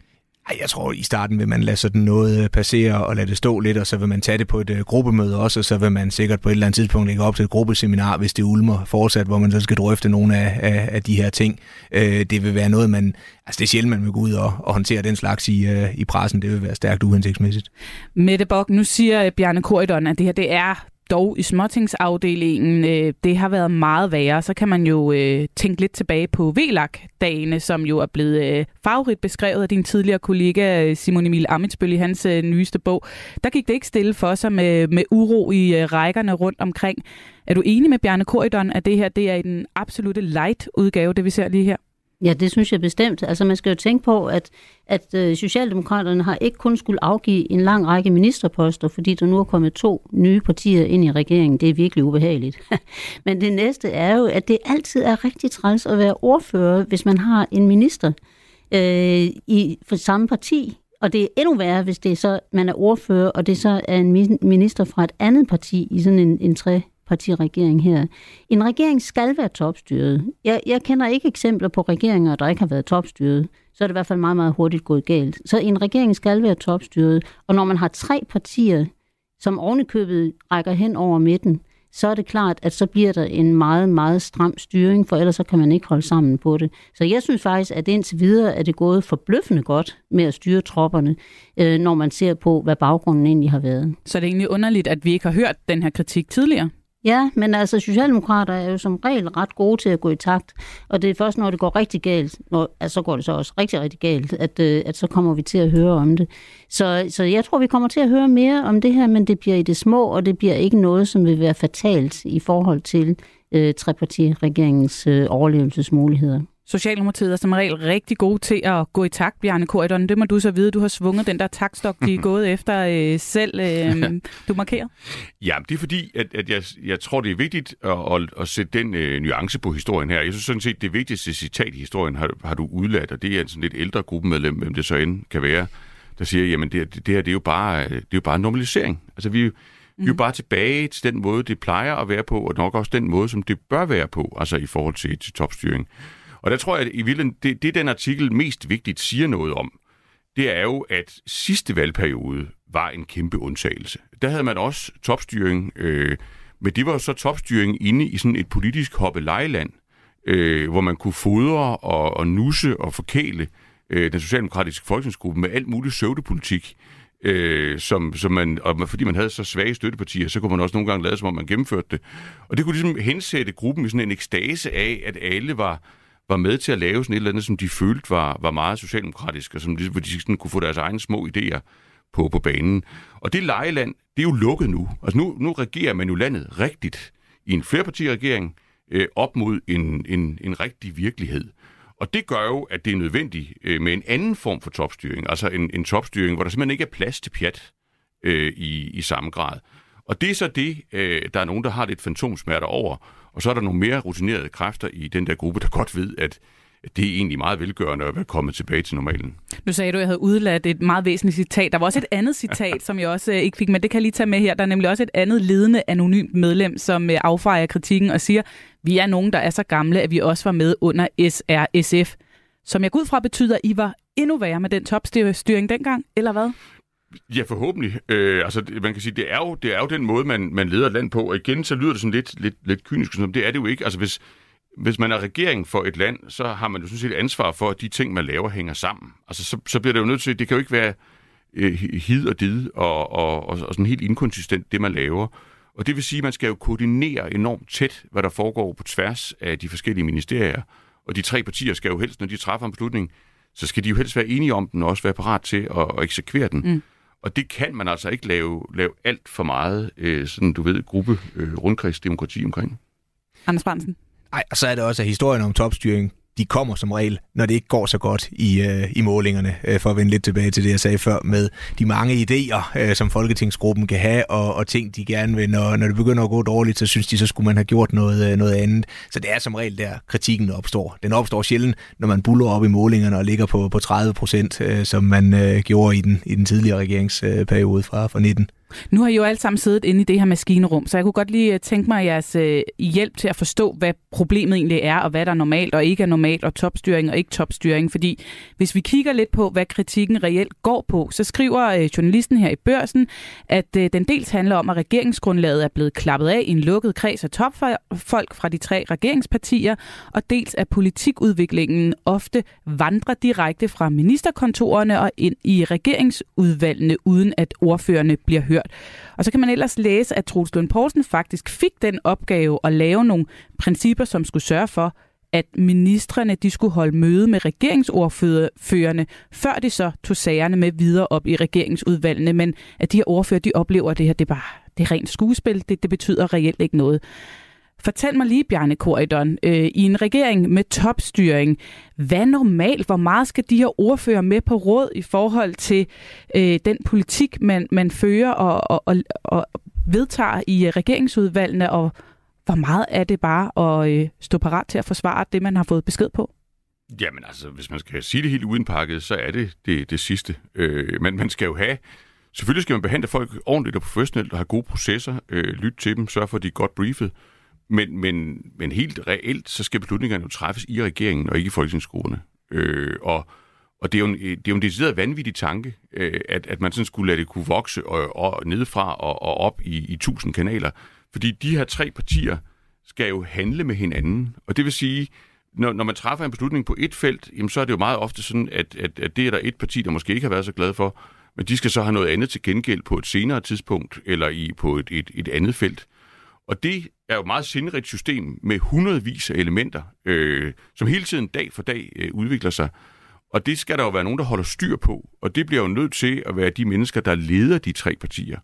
Ej, jeg tror, i starten vil man lade sådan noget øh, passere og lade det stå lidt, og så vil man tage det på et øh, gruppemøde også, og så vil man sikkert på et eller andet tidspunkt lægge op til et gruppeseminar, hvis det ulmer fortsat, hvor man så skal drøfte nogle af, af, af de her ting. Øh, det vil være noget, man... Altså, det er sjældent, man vil gå ud og, og håndtere den slags i, uh, i pressen. Det vil være stærkt uhensigtsmæssigt. Mette Bock, nu siger Bjarne Korydon, at det her det er dog i småtingsafdelingen. Øh, det har været meget værre. Så kan man jo øh, tænke lidt tilbage på VLAG-dagene, som jo er blevet øh, favorit beskrevet af din tidligere kollega øh, Simon Emil Amitsbøl i hans øh, nyeste bog. Der gik det ikke stille for sig med, med uro i øh, rækkerne rundt omkring. Er du enig med Bjarne Korydon, at det her det er i den absolute light-udgave, det vi ser lige her? Ja, det synes jeg bestemt. Altså man skal jo tænke på, at, at øh, Socialdemokraterne har ikke kun skulle afgive en lang række ministerposter, fordi der nu er kommet to nye partier ind i regeringen. Det er virkelig ubehageligt. Men det næste er jo, at det altid er rigtig træls at være ordfører, hvis man har en minister øh, i for samme parti. Og det er endnu værre, hvis det er så, man er ordfører, og det så er en minister fra et andet parti i sådan en, en tre etpartiregering her. En regering skal være topstyret. Jeg, jeg kender ikke eksempler på regeringer, der ikke har været topstyret. Så er det i hvert fald meget, meget hurtigt gået galt. Så en regering skal være topstyret. Og når man har tre partier, som ovenikøbet rækker hen over midten, så er det klart, at så bliver der en meget, meget stram styring, for ellers så kan man ikke holde sammen på det. Så jeg synes faktisk, at indtil videre er det gået forbløffende godt med at styre tropperne, øh, når man ser på, hvad baggrunden egentlig har været. Så er det egentlig underligt, at vi ikke har hørt den her kritik tidligere? Ja, men altså Socialdemokrater er jo som regel ret gode til at gå i takt, og det er først, når det går rigtig galt, når, altså, så går det så også rigtig, rigtig galt, at, øh, at så kommer vi til at høre om det. Så, så jeg tror, vi kommer til at høre mere om det her, men det bliver i det små, og det bliver ikke noget, som vil være fatalt i forhold til øh, trepartiregeringens øh, overlevelsesmuligheder. Socialdemokratiet er som regel rigtig god til at gå i takt, Bjarne Korydon. Det må du så vide. Du har svunget den der takstok, de er gået efter øh, selv. Øh, du markerer. Ja, det er fordi, at, at jeg, jeg tror, det er vigtigt at, at, at sætte den øh, nuance på historien her. Jeg synes sådan set, det vigtigste citat i historien har, har du udladt, og det er en sådan lidt ældre gruppemedlem, hvem det så end kan være, der siger, jamen det, det her det er jo bare, det er jo bare normalisering. Altså vi, vi er jo mm. bare tilbage til den måde, det plejer at være på, og nok også den måde, som det bør være på, altså i forhold til, til topstyring. Og der tror jeg, at i virkeligheden, det, det den artikel mest vigtigt siger noget om, det er jo, at sidste valgperiode var en kæmpe undtagelse. Der havde man også topstyring, øh, men det var så topstyring inde i sådan et politisk hoppelejland, øh, hvor man kunne fodre og, og nusse og forkæle øh, den socialdemokratiske folketingsgruppe med alt muligt søvdepolitik, øh, som, som man, og fordi man havde så svage støttepartier, så kunne man også nogle gange lade, som om man gennemførte det. Og det kunne ligesom hensætte gruppen i sådan en ekstase af, at alle var var med til at lave sådan et eller andet, som de følte var, var meget socialdemokratisk, og som de, hvor de sådan kunne få deres egne små idéer på, på banen. Og det lejeland, det er jo lukket nu. Altså nu, nu regerer man jo landet rigtigt i en flerpartiregering øh, op mod en, en, en rigtig virkelighed. Og det gør jo, at det er nødvendigt øh, med en anden form for topstyring, altså en, en topstyring, hvor der simpelthen ikke er plads til pjat øh, i, i samme grad. Og det er så det, øh, der er nogen, der har lidt fantomsmerter over. Og så er der nogle mere rutinerede kræfter i den der gruppe, der godt ved, at det er egentlig meget velgørende at være kommet tilbage til normalen. Nu sagde du, at jeg havde udladt et meget væsentligt citat. Der var også et andet citat, som jeg også øh, ikke fik, men det kan jeg lige tage med her. Der er nemlig også et andet ledende anonymt medlem, som øh, affejer kritikken og siger, vi er nogen, der er så gamle, at vi også var med under SRSF. Som jeg går ud fra betyder, at I var endnu værre med den topstyring dengang, eller hvad? Ja, forhåbentlig. Øh, altså, man kan sige, det er jo, det er jo den måde, man, man leder et land på. Og igen, så lyder det sådan lidt, lidt, lidt kynisk, men det er det jo ikke. Altså, hvis, hvis man er regering for et land, så har man jo sådan set ansvar for, at de ting, man laver, hænger sammen. Altså, så, så bliver det jo nødt til, det kan jo ikke være øh, hid og did og, og, og, og sådan helt inkonsistent, det man laver. Og det vil sige, at man skal jo koordinere enormt tæt, hvad der foregår på tværs af de forskellige ministerier. Og de tre partier skal jo helst, når de træffer en beslutning, så skal de jo helst være enige om den, og også være parat til at, at eksekvere den. Mm. Og det kan man altså ikke lave, lave alt for meget, øh, sådan du ved, gruppe øh, rundkredsdemokrati omkring. Anders Brandsen? Nej, og så er det også, at historien om topstyring, de kommer som regel, når det ikke går så godt i, øh, i målingerne, øh, for at vende lidt tilbage til det, jeg sagde før, med de mange idéer, øh, som Folketingsgruppen kan have, og, og ting, de gerne vil. Når, når det begynder at gå dårligt, så synes de, så skulle man have gjort noget, øh, noget andet. Så det er som regel der, kritikken opstår. Den opstår sjældent, når man buller op i målingerne og ligger på, på 30 procent, øh, som man øh, gjorde i den, i den tidligere regeringsperiode fra, fra 19. Nu har I jo alle sammen siddet inde i det her maskinerum, så jeg kunne godt lige øh, tænke mig jeres øh, hjælp til at forstå, hvad problemet egentlig er, og hvad der er normalt og ikke er normalt, og topstyring og ikke topstyring. Fordi hvis vi kigger lidt på, hvad kritikken reelt går på, så skriver øh, journalisten her i børsen, at øh, den dels handler om, at regeringsgrundlaget er blevet klappet af i en lukket kreds af topfolk fra de tre regeringspartier, og dels at politikudviklingen ofte vandrer direkte fra ministerkontorerne og ind i regeringsudvalgene, uden at ordførende bliver hørt. Og så kan man ellers læse, at Troels Lund Poulsen faktisk fik den opgave at lave nogle principper, som skulle sørge for, at ministerne de skulle holde møde med regeringsordførerne, før de så tog sagerne med videre op i regeringsudvalgene. Men at de her ordfører, de oplever, at det her det er bare det er rent skuespil. Det, det betyder reelt ikke noget. Fortæl mig lige, Bjarne Korydon, øh, i en regering med topstyring, hvad normalt, hvor meget skal de her ordfører med på råd i forhold til øh, den politik, man, man fører og, og, og, og vedtager i regeringsudvalgene, og hvor meget er det bare at øh, stå parat til at forsvare det, man har fået besked på? Jamen altså, hvis man skal sige det helt uden pakket, så er det det, det sidste. Øh, men man skal jo have... Selvfølgelig skal man behandle folk ordentligt og professionelt og have gode processer, øh, lytte til dem, sørge for, at de er godt briefet. Men, men, men helt reelt, så skal beslutningerne jo træffes i regeringen og ikke i folketingsgrupperne. Øh, og, og det er jo en, det er jo en decideret vanvittig tanke, øh, at, at man sådan skulle lade det kunne vokse og, og nedefra og, og op i, i tusind kanaler. Fordi de her tre partier skal jo handle med hinanden. Og det vil sige, når, når man træffer en beslutning på et felt, jamen, så er det jo meget ofte sådan, at, at, at det er der et parti, der måske ikke har været så glad for, men de skal så have noget andet til gengæld på et senere tidspunkt, eller i på et, et, et andet felt. Og det er jo et meget sindrigt system med hundredvis af elementer, øh, som hele tiden dag for dag øh, udvikler sig. Og det skal der jo være nogen, der holder styr på. Og det bliver jo nødt til at være de mennesker, der leder de tre partier.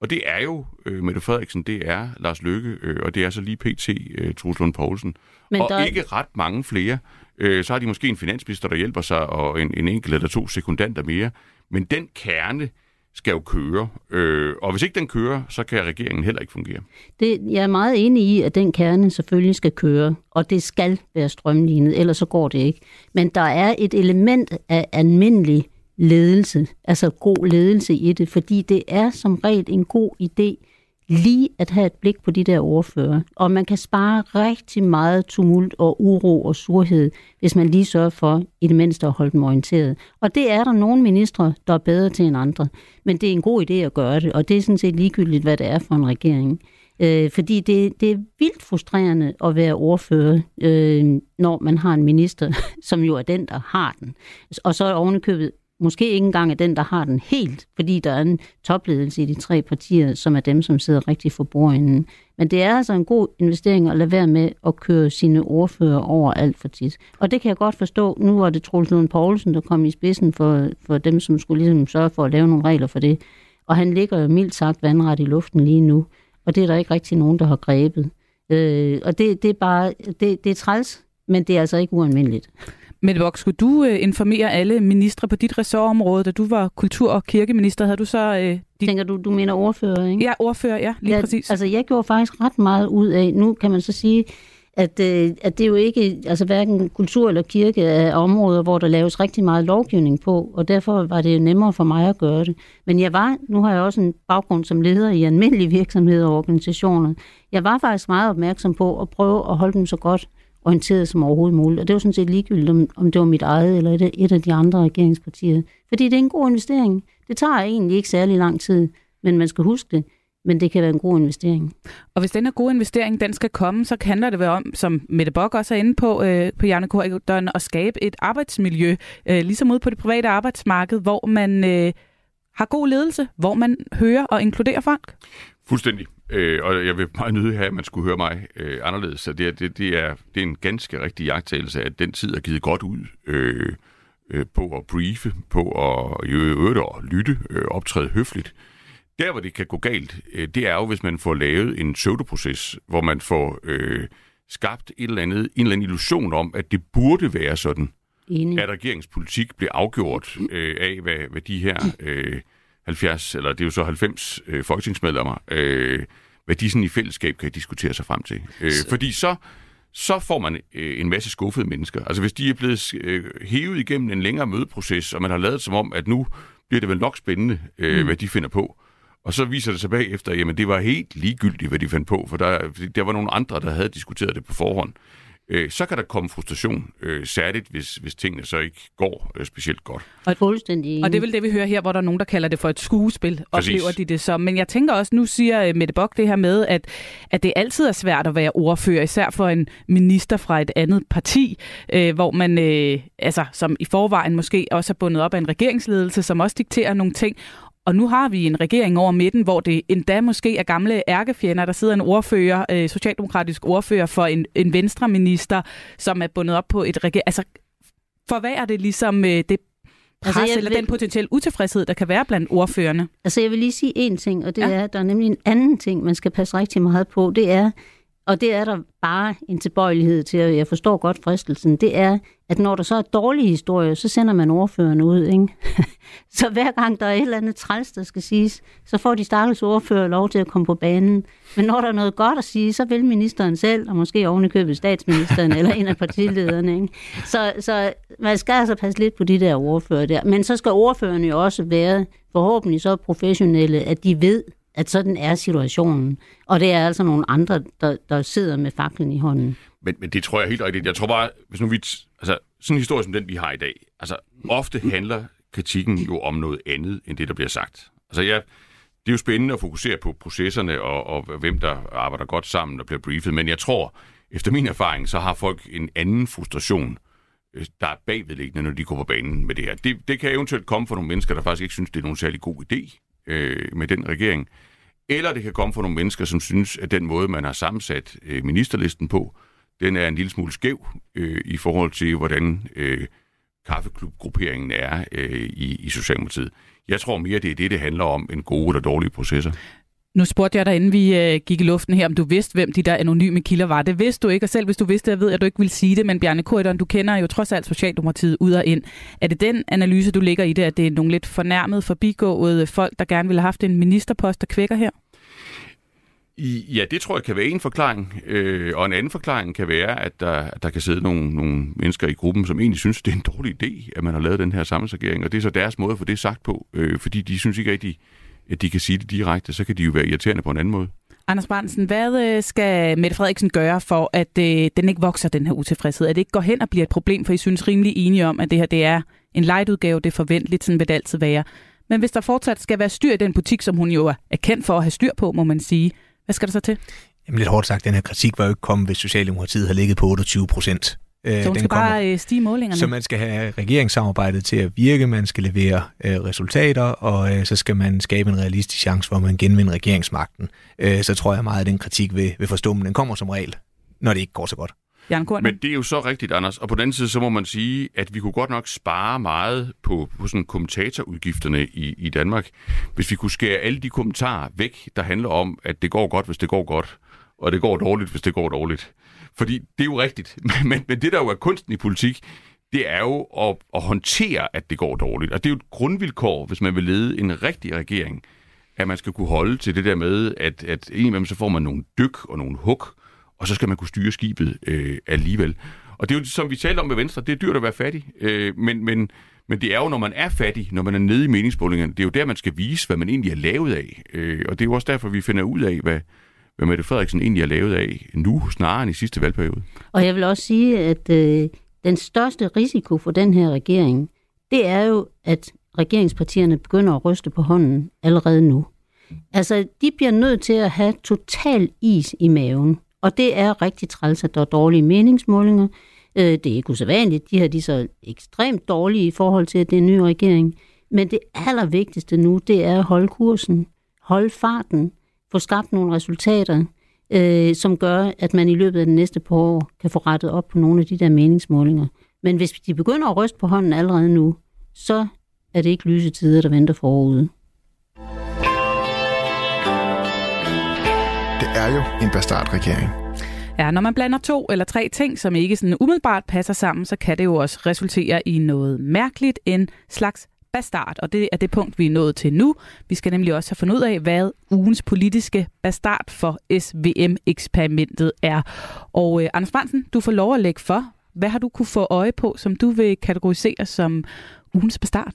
Og det er jo øh, Mette Frederiksen, det er Lars Løkke, øh, og det er så lige PT, øh, Truls Lund Poulsen. Men og der... ikke ret mange flere. Øh, så har de måske en finansminister, der hjælper sig, og en, en enkelt eller to sekundanter mere. Men den kerne skal jo køre, øh, og hvis ikke den kører, så kan regeringen heller ikke fungere. Det, jeg er meget enig i, at den kerne selvfølgelig skal køre, og det skal være strømlignet, ellers så går det ikke. Men der er et element af almindelig ledelse, altså god ledelse i det, fordi det er som regel en god idé lige at have et blik på de der ordfører. Og man kan spare rigtig meget tumult og uro og surhed, hvis man lige sørger for i det mindste at holde dem orienteret. Og det er der nogle ministre, der er bedre til end andre. Men det er en god idé at gøre det, og det er sådan set ligegyldigt, hvad det er for en regering. Øh, fordi det, det er vildt frustrerende at være ordfører, øh, når man har en minister, som jo er den, der har den. Og så er ovenikøbet måske ikke engang er den, der har den helt, fordi der er en topledelse i de tre partier, som er dem, som sidder rigtig for bordenden. Men det er altså en god investering at lade være med at køre sine ordfører over alt for tit. Og det kan jeg godt forstå. Nu var det Troels Lund Poulsen, der kom i spidsen for, for dem, som skulle ligesom sørge for at lave nogle regler for det. Og han ligger jo mildt sagt vandret i luften lige nu. Og det er der ikke rigtig nogen, der har grebet. Øh, og det, det er bare, det, det er træls, men det er altså ikke ualmindeligt. Mette Bock, skulle du øh, informere alle ministre på dit ressortområde, da du var kultur- og kirkeminister? Havde du så... Øh, dit... Tænker du, du mener ordfører, ikke? Ja, ordfører, ja, lige ja, præcis. Altså, jeg gjorde faktisk ret meget ud af, nu kan man så sige, at, øh, at det er jo ikke, altså hverken kultur eller kirke er områder, hvor der laves rigtig meget lovgivning på, og derfor var det nemmere for mig at gøre det. Men jeg var, nu har jeg også en baggrund som leder i almindelige virksomheder og organisationer, jeg var faktisk meget opmærksom på at prøve at holde dem så godt orienteret som overhovedet muligt. Og det var sådan set ligegyldigt, om, om det var mit eget eller et, et af de andre regeringspartier. Fordi det er en god investering. Det tager egentlig ikke særlig lang tid, men man skal huske det. Men det kan være en god investering. Og hvis den her gode investering, den skal komme, så handler det vel om, som Mette Bock også er inde på, øh, på Janne Korridon, at skabe et arbejdsmiljø, øh, ligesom ude på det private arbejdsmarked, hvor man øh, har god ledelse, hvor man hører og inkluderer folk. Fuldstændig. Øh, og jeg vil meget nyde have, at man skulle høre mig øh, anderledes. Så det, det, det, er, det er en ganske rigtig jagttagelse, at den tid er givet godt ud øh, øh, på at briefe, på at i øvrigt at lytte, øh, optræde høfligt. Der, hvor det kan gå galt, øh, det er jo, hvis man får lavet en pseudoproces, hvor man får øh, skabt et eller andet, en eller anden illusion om, at det burde være sådan, Enig. at regeringspolitik bliver afgjort øh, af, hvad, hvad de her... Øh, 70, eller det er jo så 90 øh, folketingsmedlemmer, øh, hvad de sådan i fællesskab kan diskutere sig frem til. Øh, fordi så, så får man øh, en masse skuffede mennesker. Altså hvis de er blevet øh, hævet igennem en længere mødeproces, og man har lavet som om, at nu bliver det vel nok spændende, øh, mm. hvad de finder på. Og så viser det sig bagefter, jamen det var helt ligegyldigt, hvad de fandt på, for der, der var nogle andre, der havde diskuteret det på forhånd. Øh, så kan der komme frustration, øh, særligt hvis, hvis tingene så ikke går øh, specielt godt. Og, fuldstændig og det er vel det, vi hører her, hvor der er nogen, der kalder det for et skuespil, Præcis. oplever de det som. Men jeg tænker også, nu siger øh, Mette Bock det her med, at, at det altid er svært at være ordfører, især for en minister fra et andet parti, øh, hvor man, øh, altså, som i forvejen måske også er bundet op af en regeringsledelse, som også dikterer nogle ting. Og nu har vi en regering over midten, hvor det endda måske er gamle ærkefjender. Der sidder en ordfører, øh, socialdemokratisk ordfører for en, en venstreminister, som er bundet op på et regering. Altså, forværrer det ligesom øh, det pres altså, eller vil... den potentielle utilfredshed, der kan være blandt ordførerne? Altså, jeg vil lige sige én ting, og det ja. er, at der er nemlig en anden ting, man skal passe rigtig meget på. Det er, og det er der bare en tilbøjelighed til, og jeg forstår godt fristelsen, det er, at når der så er dårlige historier, så sender man ordføreren ud. Ikke? så hver gang der er et eller andet træls, der skal siges, så får de stakkels ordfører lov til at komme på banen. Men når der er noget godt at sige, så vil ministeren selv, og måske ovenikøbet statsministeren eller en af partilederne. Ikke? Så, så man skal altså passe lidt på de der ordfører der. Men så skal ordførerne jo også være forhåbentlig så professionelle, at de ved, at sådan er situationen. Og det er altså nogle andre, der, der sidder med faklen i hånden. Men, men det tror jeg helt rigtigt. Jeg tror bare, hvis nu vi... Altså, sådan en historie som den, vi har i dag, altså ofte handler kritikken jo om noget andet, end det, der bliver sagt. Altså, jeg, det er jo spændende at fokusere på processerne og, og hvem der arbejder godt sammen og bliver briefet, men jeg tror, efter min erfaring, så har folk en anden frustration, øh, der er bagvedliggende, når de går på banen med det her. Det, det kan eventuelt komme fra nogle mennesker, der faktisk ikke synes, det er nogen særlig god idé øh, med den regering. Eller det kan komme fra nogle mennesker, som synes, at den måde, man har sammensat øh, ministerlisten på, den er en lille smule skæv øh, i forhold til, hvordan øh, kaffeklubgrupperingen er øh, i, i Socialdemokratiet. Jeg tror mere, det er det, det handler om, en gode eller dårlige processer. Nu spurgte jeg dig, inden vi øh, gik i luften her, om du vidste, hvem de der anonyme kilder var. Det vidste du ikke, og selv hvis du vidste, jeg ved, at du ikke vil sige det, men Bjarne Korydon, du kender jo trods alt Socialdemokratiet ud og ind. Er det den analyse, du ligger i det, at det er nogle lidt fornærmede, forbigåede folk, der gerne ville have haft en ministerpost, der kvækker her? Ja, det tror jeg kan være en forklaring. Øh, og en anden forklaring kan være, at der, at der kan sidde nogle, nogle mennesker i gruppen, som egentlig synes, det er en dårlig idé, at man har lavet den her sammensagering, Og det er så deres måde at få det sagt på, øh, fordi de synes ikke rigtig, at de kan sige det direkte, så kan de jo være irriterende på en anden måde. Anders Brandsen, hvad øh, skal Mette Frederiksen gøre for, at øh, den ikke vokser, den her utilfredshed? At det ikke går hen og bliver et problem, for I synes rimelig enige om, at det her det er en light-udgave, det er forventeligt, sådan vil det altid være. Men hvis der fortsat skal være styr i den butik, som hun jo er kendt for at have styr på, må man sige, hvad skal der så til? Jamen lidt hårdt sagt, den her kritik var jo ikke kommet, hvis Socialdemokratiet har ligget på 28 procent. Øh, så hun skal den bare kommer. Øh, stige målingerne? Så man skal have regeringssamarbejdet til at virke, man skal levere øh, resultater, og øh, så skal man skabe en realistisk chance for, at man genvinder regeringsmagten. Øh, så tror jeg meget, at den kritik vil, vil forstå, men den kommer som regel, når det ikke går så godt. Jan Men det er jo så rigtigt, Anders. Og på den anden side, så må man sige, at vi kunne godt nok spare meget på, på sådan kommentatorudgifterne i, i Danmark, hvis vi kunne skære alle de kommentarer væk, der handler om, at det går godt, hvis det går godt, og det går dårligt, hvis det går dårligt. Fordi det er jo rigtigt. Men, men det, der jo er kunsten i politik, det er jo at, at håndtere, at det går dårligt. Og det er jo et grundvilkår, hvis man vil lede en rigtig regering, at man skal kunne holde til det der med, at, at indimellem så får man nogle dyk og nogle hug, og så skal man kunne styre skibet øh, alligevel. Og det er jo, som vi talte om med Venstre, det er dyrt at være fattig, øh, men, men, men det er jo, når man er fattig, når man er nede i meningsmålingerne, det er jo der, man skal vise, hvad man egentlig er lavet af. Øh, og det er jo også derfor, vi finder ud af, hvad, hvad Mette Frederiksen egentlig er lavet af nu, snarere end i sidste valgperiode. Og jeg vil også sige, at øh, den største risiko for den her regering, det er jo, at regeringspartierne begynder at ryste på hånden allerede nu. Altså, de bliver nødt til at have total is i maven. Og det er rigtig træls, at der er dårlige meningsmålinger. Øh, det er ikke usædvanligt. De her de er så ekstremt dårlige i forhold til, at det er en ny regering. Men det allervigtigste nu, det er at holde kursen, holde farten, få skabt nogle resultater, øh, som gør, at man i løbet af den næste par år kan få rettet op på nogle af de der meningsmålinger. Men hvis de begynder at ryste på hånden allerede nu, så er det ikke lyse tider, der venter forude. er jo en bastardregering. Ja, når man blander to eller tre ting, som ikke sådan umiddelbart passer sammen, så kan det jo også resultere i noget mærkeligt, en slags bastard, og det er det punkt, vi er nået til nu. Vi skal nemlig også have fundet ud af, hvad ugens politiske bastard for SVM-eksperimentet er. Og øh, Anders Brandsen, du får lov at lægge for. Hvad har du kunne få øje på, som du vil kategorisere som ugens bastard?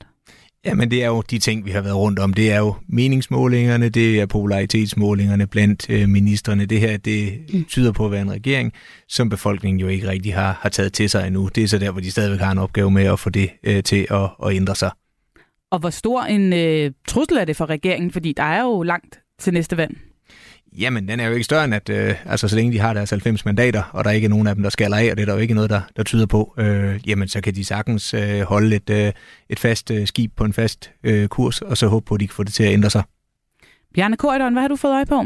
Jamen det er jo de ting, vi har været rundt om. Det er jo meningsmålingerne, det er popularitetsmålingerne blandt øh, ministerne. Det her, det mm. tyder på at være en regering, som befolkningen jo ikke rigtig har, har taget til sig endnu. Det er så der, hvor de stadigvæk har en opgave med at få det øh, til at, at ændre sig. Og hvor stor en øh, trussel er det for regeringen? Fordi der er jo langt til næste valg. Jamen, den er jo ikke større end, at øh, altså, så længe de har deres 90 mandater, og der er ikke nogen af dem, der skal af, og det er der jo ikke noget, der, der tyder på, øh, jamen, så kan de sagtens øh, holde et, øh, et fast øh, skib på en fast øh, kurs, og så håbe på, at de kan få det til at ændre sig. Bjarne Korydon, hvad har du fået øje på?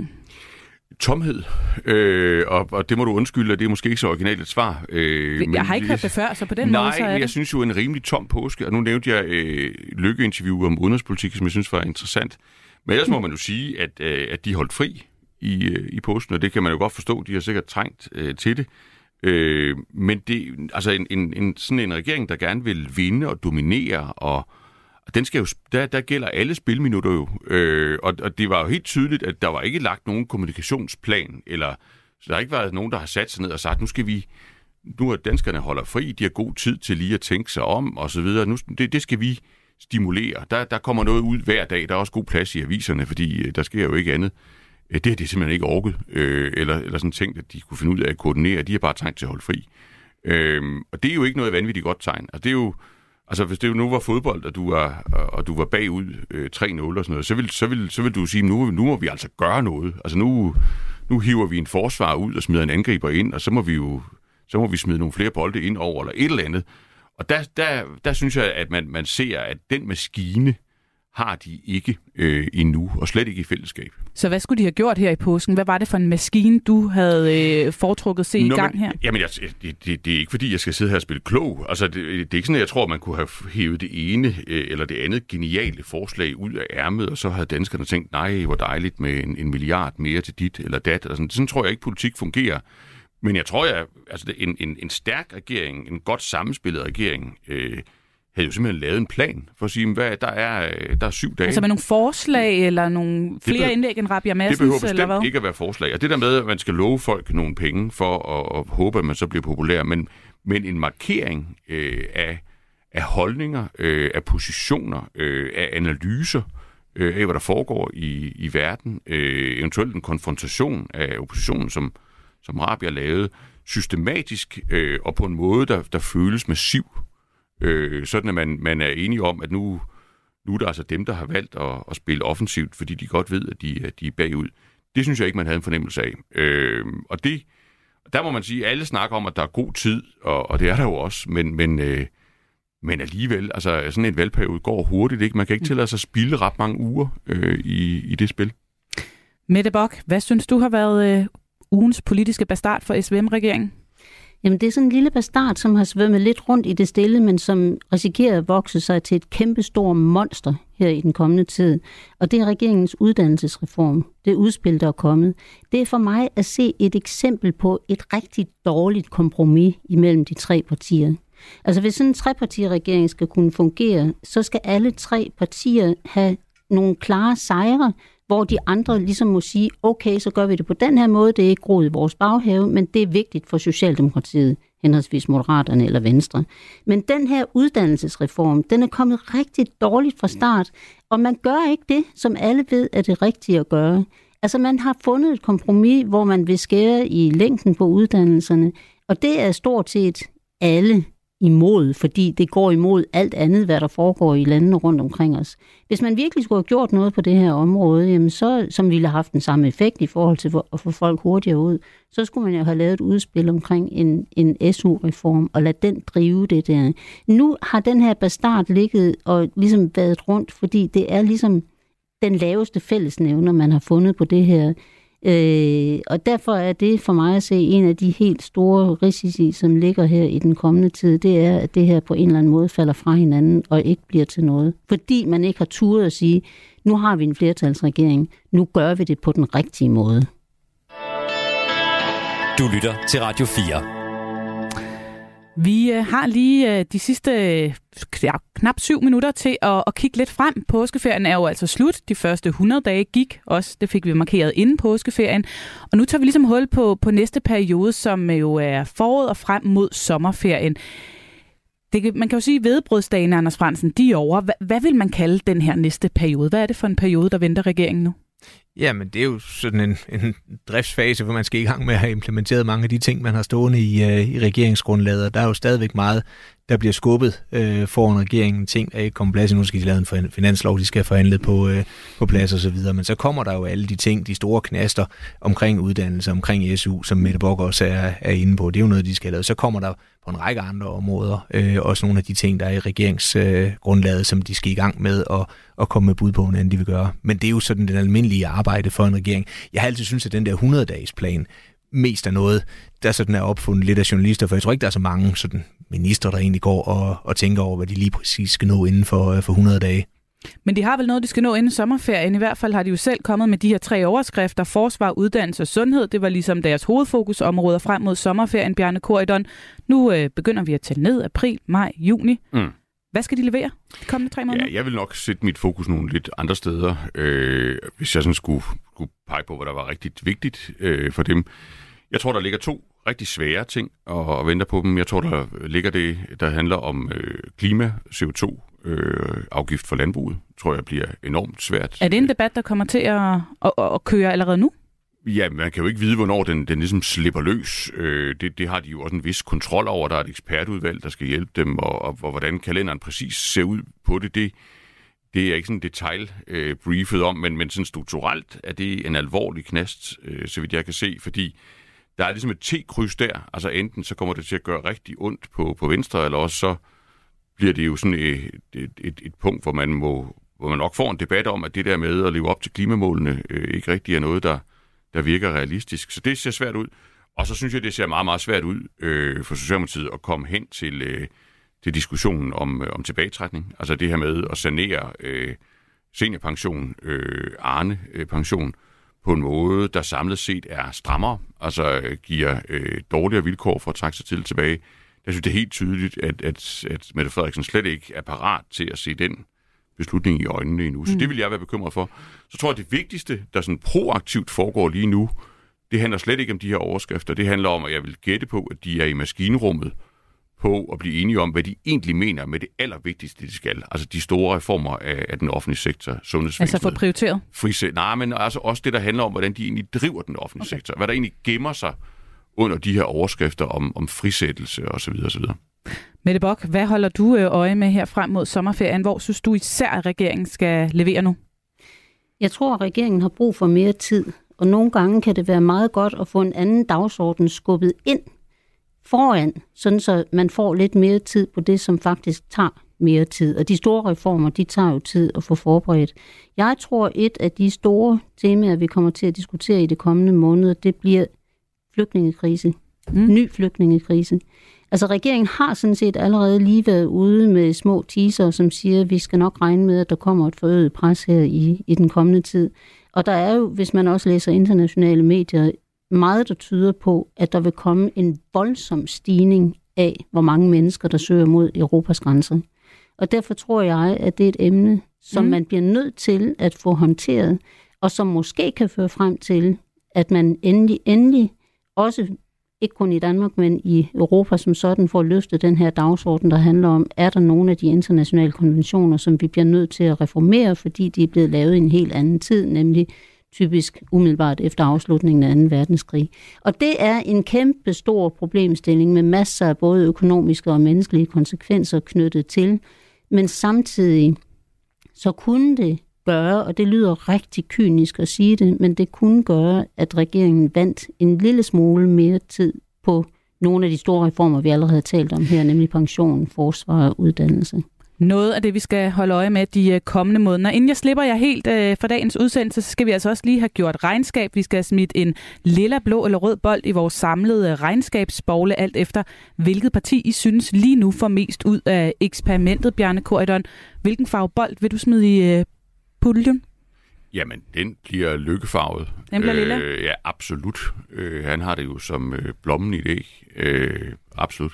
Tomhed, øh, og, og det må du undskylde, det er måske ikke så originalt et svar. Øh, jeg men, har ikke hørt det før, så på den nej, måde så er men det... jeg synes jo en rimelig tom påske, og nu nævnte jeg øh, lykkeinterview om udenrigspolitik, som jeg synes var interessant. Men ellers må man jo sige, at, øh, at de holdt fri i, øh, i posten, og det kan man jo godt forstå, de har sikkert trængt øh, til det. Øh, men det, altså en, en, en, sådan en regering, der gerne vil vinde og dominere, og den skal jo, der, der gælder alle spilminutter jo. Øh, og, og det var jo helt tydeligt, at der var ikke lagt nogen kommunikationsplan, eller så der har ikke været nogen, der har sat sig ned og sagt, nu skal vi, nu er danskerne holder fri, de har god tid til lige at tænke sig om, og så videre. Nu, det, det skal vi stimulere. Der, der kommer noget ud hver dag. Der er også god plads i aviserne, fordi øh, der sker jo ikke andet. Øh, det har de simpelthen ikke orket, øh, eller, eller sådan tænkt, at de kunne finde ud af at koordinere. De har bare tænkt til at holde fri. Øh, og det er jo ikke noget vanvittigt godt tegn. Altså, det er jo, altså hvis det jo nu var fodbold, og du var, og du var bagud øh, 3-0 og sådan noget, så vil, så vil, så vil du sige, nu, nu må vi altså gøre noget. Altså nu, nu hiver vi en forsvar ud og smider en angriber ind, og så må vi jo så må vi smide nogle flere bolde ind over, eller et eller andet. Og der, der, der synes jeg, at man, man ser, at den maskine, har de ikke øh, endnu, og slet ikke i fællesskab. Så hvad skulle de have gjort her i påsken? Hvad var det for en maskine, du havde øh, foretrukket se Nå, i gang men, her? Jamen, jeg, det, det, det er ikke fordi, jeg skal sidde her og spille klog. Altså, det, det er ikke sådan, at jeg tror, at man kunne have hævet det ene øh, eller det andet geniale forslag ud af ærmet, og så havde danskerne tænkt, nej, hvor dejligt med en, en milliard mere til dit eller dat. Altså, sådan tror jeg ikke, politik fungerer. Men jeg tror, at altså, en, en, en stærk regering, en godt sammenspillet regering, øh, havde jo simpelthen lavet en plan for at sige, hvad der er, øh, der er syv dage. Altså med nogle forslag eller nogle flere behøver, indlæg end Rabia Madsens? Det behøver bestemt eller hvad? ikke at være forslag. Og det der med, at man skal love folk nogle penge for at, at håbe, at man så bliver populær, men, men en markering øh, af, af holdninger, øh, af positioner, øh, af analyser, øh, af hvad der foregår i, i verden, øh, eventuelt en konfrontation af oppositionen, som, som Rabia lavede, systematisk øh, og på en måde, der, der føles massiv Øh, sådan at man, man er enige om, at nu, nu er der altså dem, der har valgt at, at spille offensivt, fordi de godt ved, at de, at de er bagud. Det synes jeg ikke, man havde en fornemmelse af. Øh, og det, der må man sige, at alle snakker om, at der er god tid, og, og det er der jo også, men, men, øh, men alligevel, altså sådan en valgperiode går hurtigt, ikke? Man kan ikke tillade sig at spille ret mange uger øh, i, i det spil. Mette Bock, hvad synes du har været øh, ugens politiske bastard for SVM-regeringen? Jamen det er sådan en lille bastard, som har svømmet lidt rundt i det stille, men som risikerer at vokse sig til et kæmpestort monster her i den kommende tid. Og det er regeringens uddannelsesreform. Det udspil, der er kommet. Det er for mig at se et eksempel på et rigtig dårligt kompromis imellem de tre partier. Altså hvis sådan en trepartiregering skal kunne fungere, så skal alle tre partier have nogle klare sejre, hvor de andre ligesom må sige, okay, så gør vi det på den her måde, det er ikke groet i vores baghave, men det er vigtigt for Socialdemokratiet, henholdsvis Moderaterne eller Venstre. Men den her uddannelsesreform, den er kommet rigtig dårligt fra start, og man gør ikke det, som alle ved er det rigtige at gøre. Altså man har fundet et kompromis, hvor man vil skære i længden på uddannelserne, og det er stort set alle imod, fordi det går imod alt andet, hvad der foregår i landene rundt omkring os. Hvis man virkelig skulle have gjort noget på det her område, jamen så, som ville have haft den samme effekt i forhold til at få folk hurtigere ud, så skulle man jo have lavet et udspil omkring en, en SU-reform og lade den drive det der. Nu har den her bastard ligget og ligesom været rundt, fordi det er ligesom den laveste fællesnævner, man har fundet på det her. Øh, og derfor er det for mig at se en af de helt store risici, som ligger her i den kommende tid, det er, at det her på en eller anden måde falder fra hinanden og ikke bliver til noget. Fordi man ikke har turet at sige, nu har vi en flertalsregering, nu gør vi det på den rigtige måde. Du lytter til Radio 4. Vi øh, har lige øh, de sidste øh, ja, knap syv minutter til at, at kigge lidt frem. Påskeferien er jo altså slut. De første 100 dage gik også. Det fik vi markeret inden påskeferien. Og nu tager vi ligesom hul på, på næste periode, som øh, jo er foråret og frem mod sommerferien. Det, man kan jo sige, at vedbrødsdagen, Anders Fransen, de er over. Hvad, hvad vil man kalde den her næste periode? Hvad er det for en periode, der venter regeringen nu? Ja, men det er jo sådan en, en driftsfase, hvor man skal i gang med at have implementeret mange af de ting, man har stående i, uh, i regeringsgrundlaget. Og der er jo stadigvæk meget, der bliver skubbet øh, foran regeringen. Ting er ikke kommet plads, nu skal de lave en finanslov, de skal forhandle på, øh, på plads og så videre. Men så kommer der jo alle de ting, de store knaster omkring uddannelse, omkring SU, som Mette Bock også er, er inde på. Det er jo noget, de skal lave. Så kommer der på en række andre områder øh, også nogle af de ting, der er i regeringsgrundlaget, øh, som de skal i gang med at, at komme med bud på, hvordan de vil gøre. Men det er jo sådan den almindelige arbejde for en regering. Jeg har altid syntes, at den der 100-dages plan mest af noget, der sådan er opfundet lidt af journalister, for jeg tror ikke, der er så mange sådan minister, der egentlig går og, og tænker over, hvad de lige præcis skal nå inden for, øh, for 100 dage. Men de har vel noget, de skal nå inden sommerferien. I hvert fald har de jo selv kommet med de her tre overskrifter. Forsvar, uddannelse og sundhed. Det var ligesom deres hovedfokusområder frem mod sommerferien, Bjarne Korydon. Nu øh, begynder vi at tælle ned april, maj, juni. Mm. Hvad skal de levere de kommende tre måneder? Ja, jeg vil nok sætte mit fokus nogle lidt andre steder, øh, hvis jeg sådan skulle, skulle pege på, hvad der var rigtig vigtigt øh, for dem. Jeg tror, der ligger to rigtig svære ting og, og venter på dem. Jeg tror, der ligger det, der handler om øh, klima, CO2, øh, afgift for landbruget, tror jeg bliver enormt svært. Er det en debat, der kommer til at, at, at køre allerede nu? Ja, man kan jo ikke vide, hvornår den, den ligesom slipper løs. Øh, det, det har de jo også en vis kontrol over. Der er et ekspertudvalg, der skal hjælpe dem, og, og, og hvordan kalenderen præcis ser ud på det, det, det er ikke sådan detail øh, briefet om, men, men sådan strukturelt er det en alvorlig knast, øh, så vidt jeg kan se, fordi der er ligesom et T-kryds der. Altså enten så kommer det til at gøre rigtig ondt på, på venstre, eller også så bliver det jo sådan et, et, et, et punkt, hvor man må hvor man nok får en debat om, at det der med at leve op til klimamålene øh, ikke rigtig er noget, der, der virker realistisk. Så det ser svært ud. Og så synes jeg, det ser meget, meget svært ud øh, for Socialdemokratiet at komme hen til, øh, til diskussionen om, øh, om tilbagetrækning. Altså det her med at sanere øh, seniorpension, øh, Arne-pension, øh, på en måde, der samlet set er strammere, altså øh, giver øh, dårligere vilkår for at trække sig til tilbage. Jeg synes, det er helt tydeligt, at, at, at Mette Frederiksen slet ikke er parat til at se den beslutning i øjnene endnu. Så mm. det vil jeg være bekymret for. Så tror jeg, at det vigtigste, der sådan proaktivt foregår lige nu, det handler slet ikke om de her overskrifter. Det handler om, at jeg vil gætte på, at de er i maskinrummet på at blive enige om, hvad de egentlig mener med det allervigtigste, de skal. Altså de store reformer af, af den offentlige sektor, sundhedsvæsenet. Altså for prioriteret? Frise, nej, men altså også det, der handler om, hvordan de egentlig driver den offentlige okay. sektor. Hvad der egentlig gemmer sig under de her overskrifter om, om frisættelse osv. osv. Mette Bock, hvad holder du øh, øje med her frem mod sommerferien? Hvor synes du især, at regeringen skal levere nu? Jeg tror, at regeringen har brug for mere tid, og nogle gange kan det være meget godt at få en anden dagsorden skubbet ind foran, sådan så man får lidt mere tid på det, som faktisk tager mere tid. Og de store reformer, de tager jo tid at få forberedt. Jeg tror, et af de store temaer, vi kommer til at diskutere i de kommende måneder, det bliver flygtningekrise. Mm. Ny flygtningekrise. Altså regeringen har sådan set allerede lige været ude med små teaser, som siger, at vi skal nok regne med, at der kommer et forøget pres her i, i den kommende tid. Og der er jo, hvis man også læser internationale medier, meget, der tyder på, at der vil komme en voldsom stigning af, hvor mange mennesker, der søger mod Europas grænser. Og derfor tror jeg, at det er et emne, som mm. man bliver nødt til at få håndteret, og som måske kan føre frem til, at man endelig, endelig også ikke kun i Danmark, men i Europa som sådan, får løftet den her dagsorden, der handler om, er der nogle af de internationale konventioner, som vi bliver nødt til at reformere, fordi de er blevet lavet i en helt anden tid, nemlig typisk umiddelbart efter afslutningen af 2. verdenskrig. Og det er en kæmpe stor problemstilling med masser af både økonomiske og menneskelige konsekvenser knyttet til, men samtidig så kunne det gøre, og det lyder rigtig kynisk at sige det, men det kunne gøre, at regeringen vandt en lille smule mere tid på nogle af de store reformer, vi allerede har talt om her, nemlig pension, forsvar og uddannelse noget af det, vi skal holde øje med de øh, kommende måneder. Inden jeg slipper jer helt øh, for dagens udsendelse, så skal vi altså også lige have gjort regnskab. Vi skal have smidt en lilla, blå eller rød bold i vores samlede regnskabsbogle, alt efter hvilket parti I synes lige nu får mest ud af eksperimentet, Bjarne Korydon. Hvilken farve bold vil du smide i øh, puljen? Jamen, den bliver lykkefarvet. Den bliver lilla? Øh, ja, absolut. Øh, han har det jo som øh, blommen i det? Øh, absolut.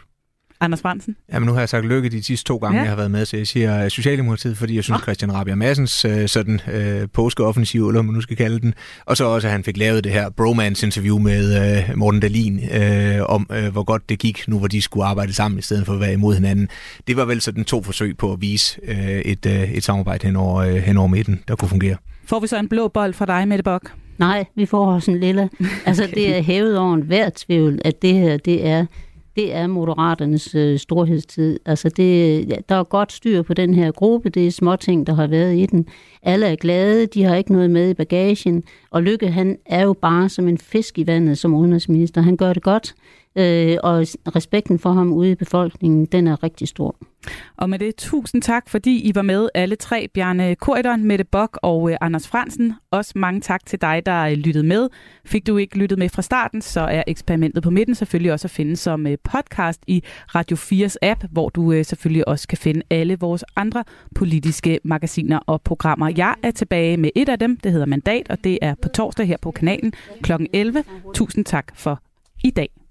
Anders Fransen? Jamen, nu har jeg sagt lykke de sidste to gange, ja. jeg har været med, så jeg siger Socialdemokratiet, fordi jeg synes, oh. Christian Rabia Massens øh, sådan øh, påskeoffensiv, eller hvad man nu skal kalde den, og så også, at han fik lavet det her bromance-interview med øh, Morten Dalin øh, om, øh, hvor godt det gik nu, hvor de skulle arbejde sammen, i stedet for at være imod hinanden. Det var vel sådan to forsøg på at vise øh, et, øh, et samarbejde hen over, øh, hen over midten, der kunne fungere. Får vi så en blå bold fra dig, Mette Bok? Nej, vi får også en lille. Altså, okay. det er hævet over en hver tvivl, at det her, det er det er moderaternes øh, storhedstid. Altså det, ja, der er godt styr på den her gruppe, det er småting, der har været i den. Alle er glade, de har ikke noget med i bagagen, og Lykke han er jo bare som en fisk i vandet som udenrigsminister. Han gør det godt, øh, og respekten for ham ude i befolkningen, den er rigtig stor. Og med det, tusind tak, fordi I var med alle tre. Bjarne Korydon, Mette Bok og øh, Anders Fransen. Også mange tak til dig, der øh, lyttede med. Fik du ikke lyttet med fra starten, så er eksperimentet på midten selvfølgelig også at finde som øh, podcast i Radio 4's app, hvor du øh, selvfølgelig også kan finde alle vores andre politiske magasiner og programmer. Jeg er tilbage med et af dem, det hedder Mandat, og det er på torsdag her på kanalen kl. 11. Tusind tak for i dag.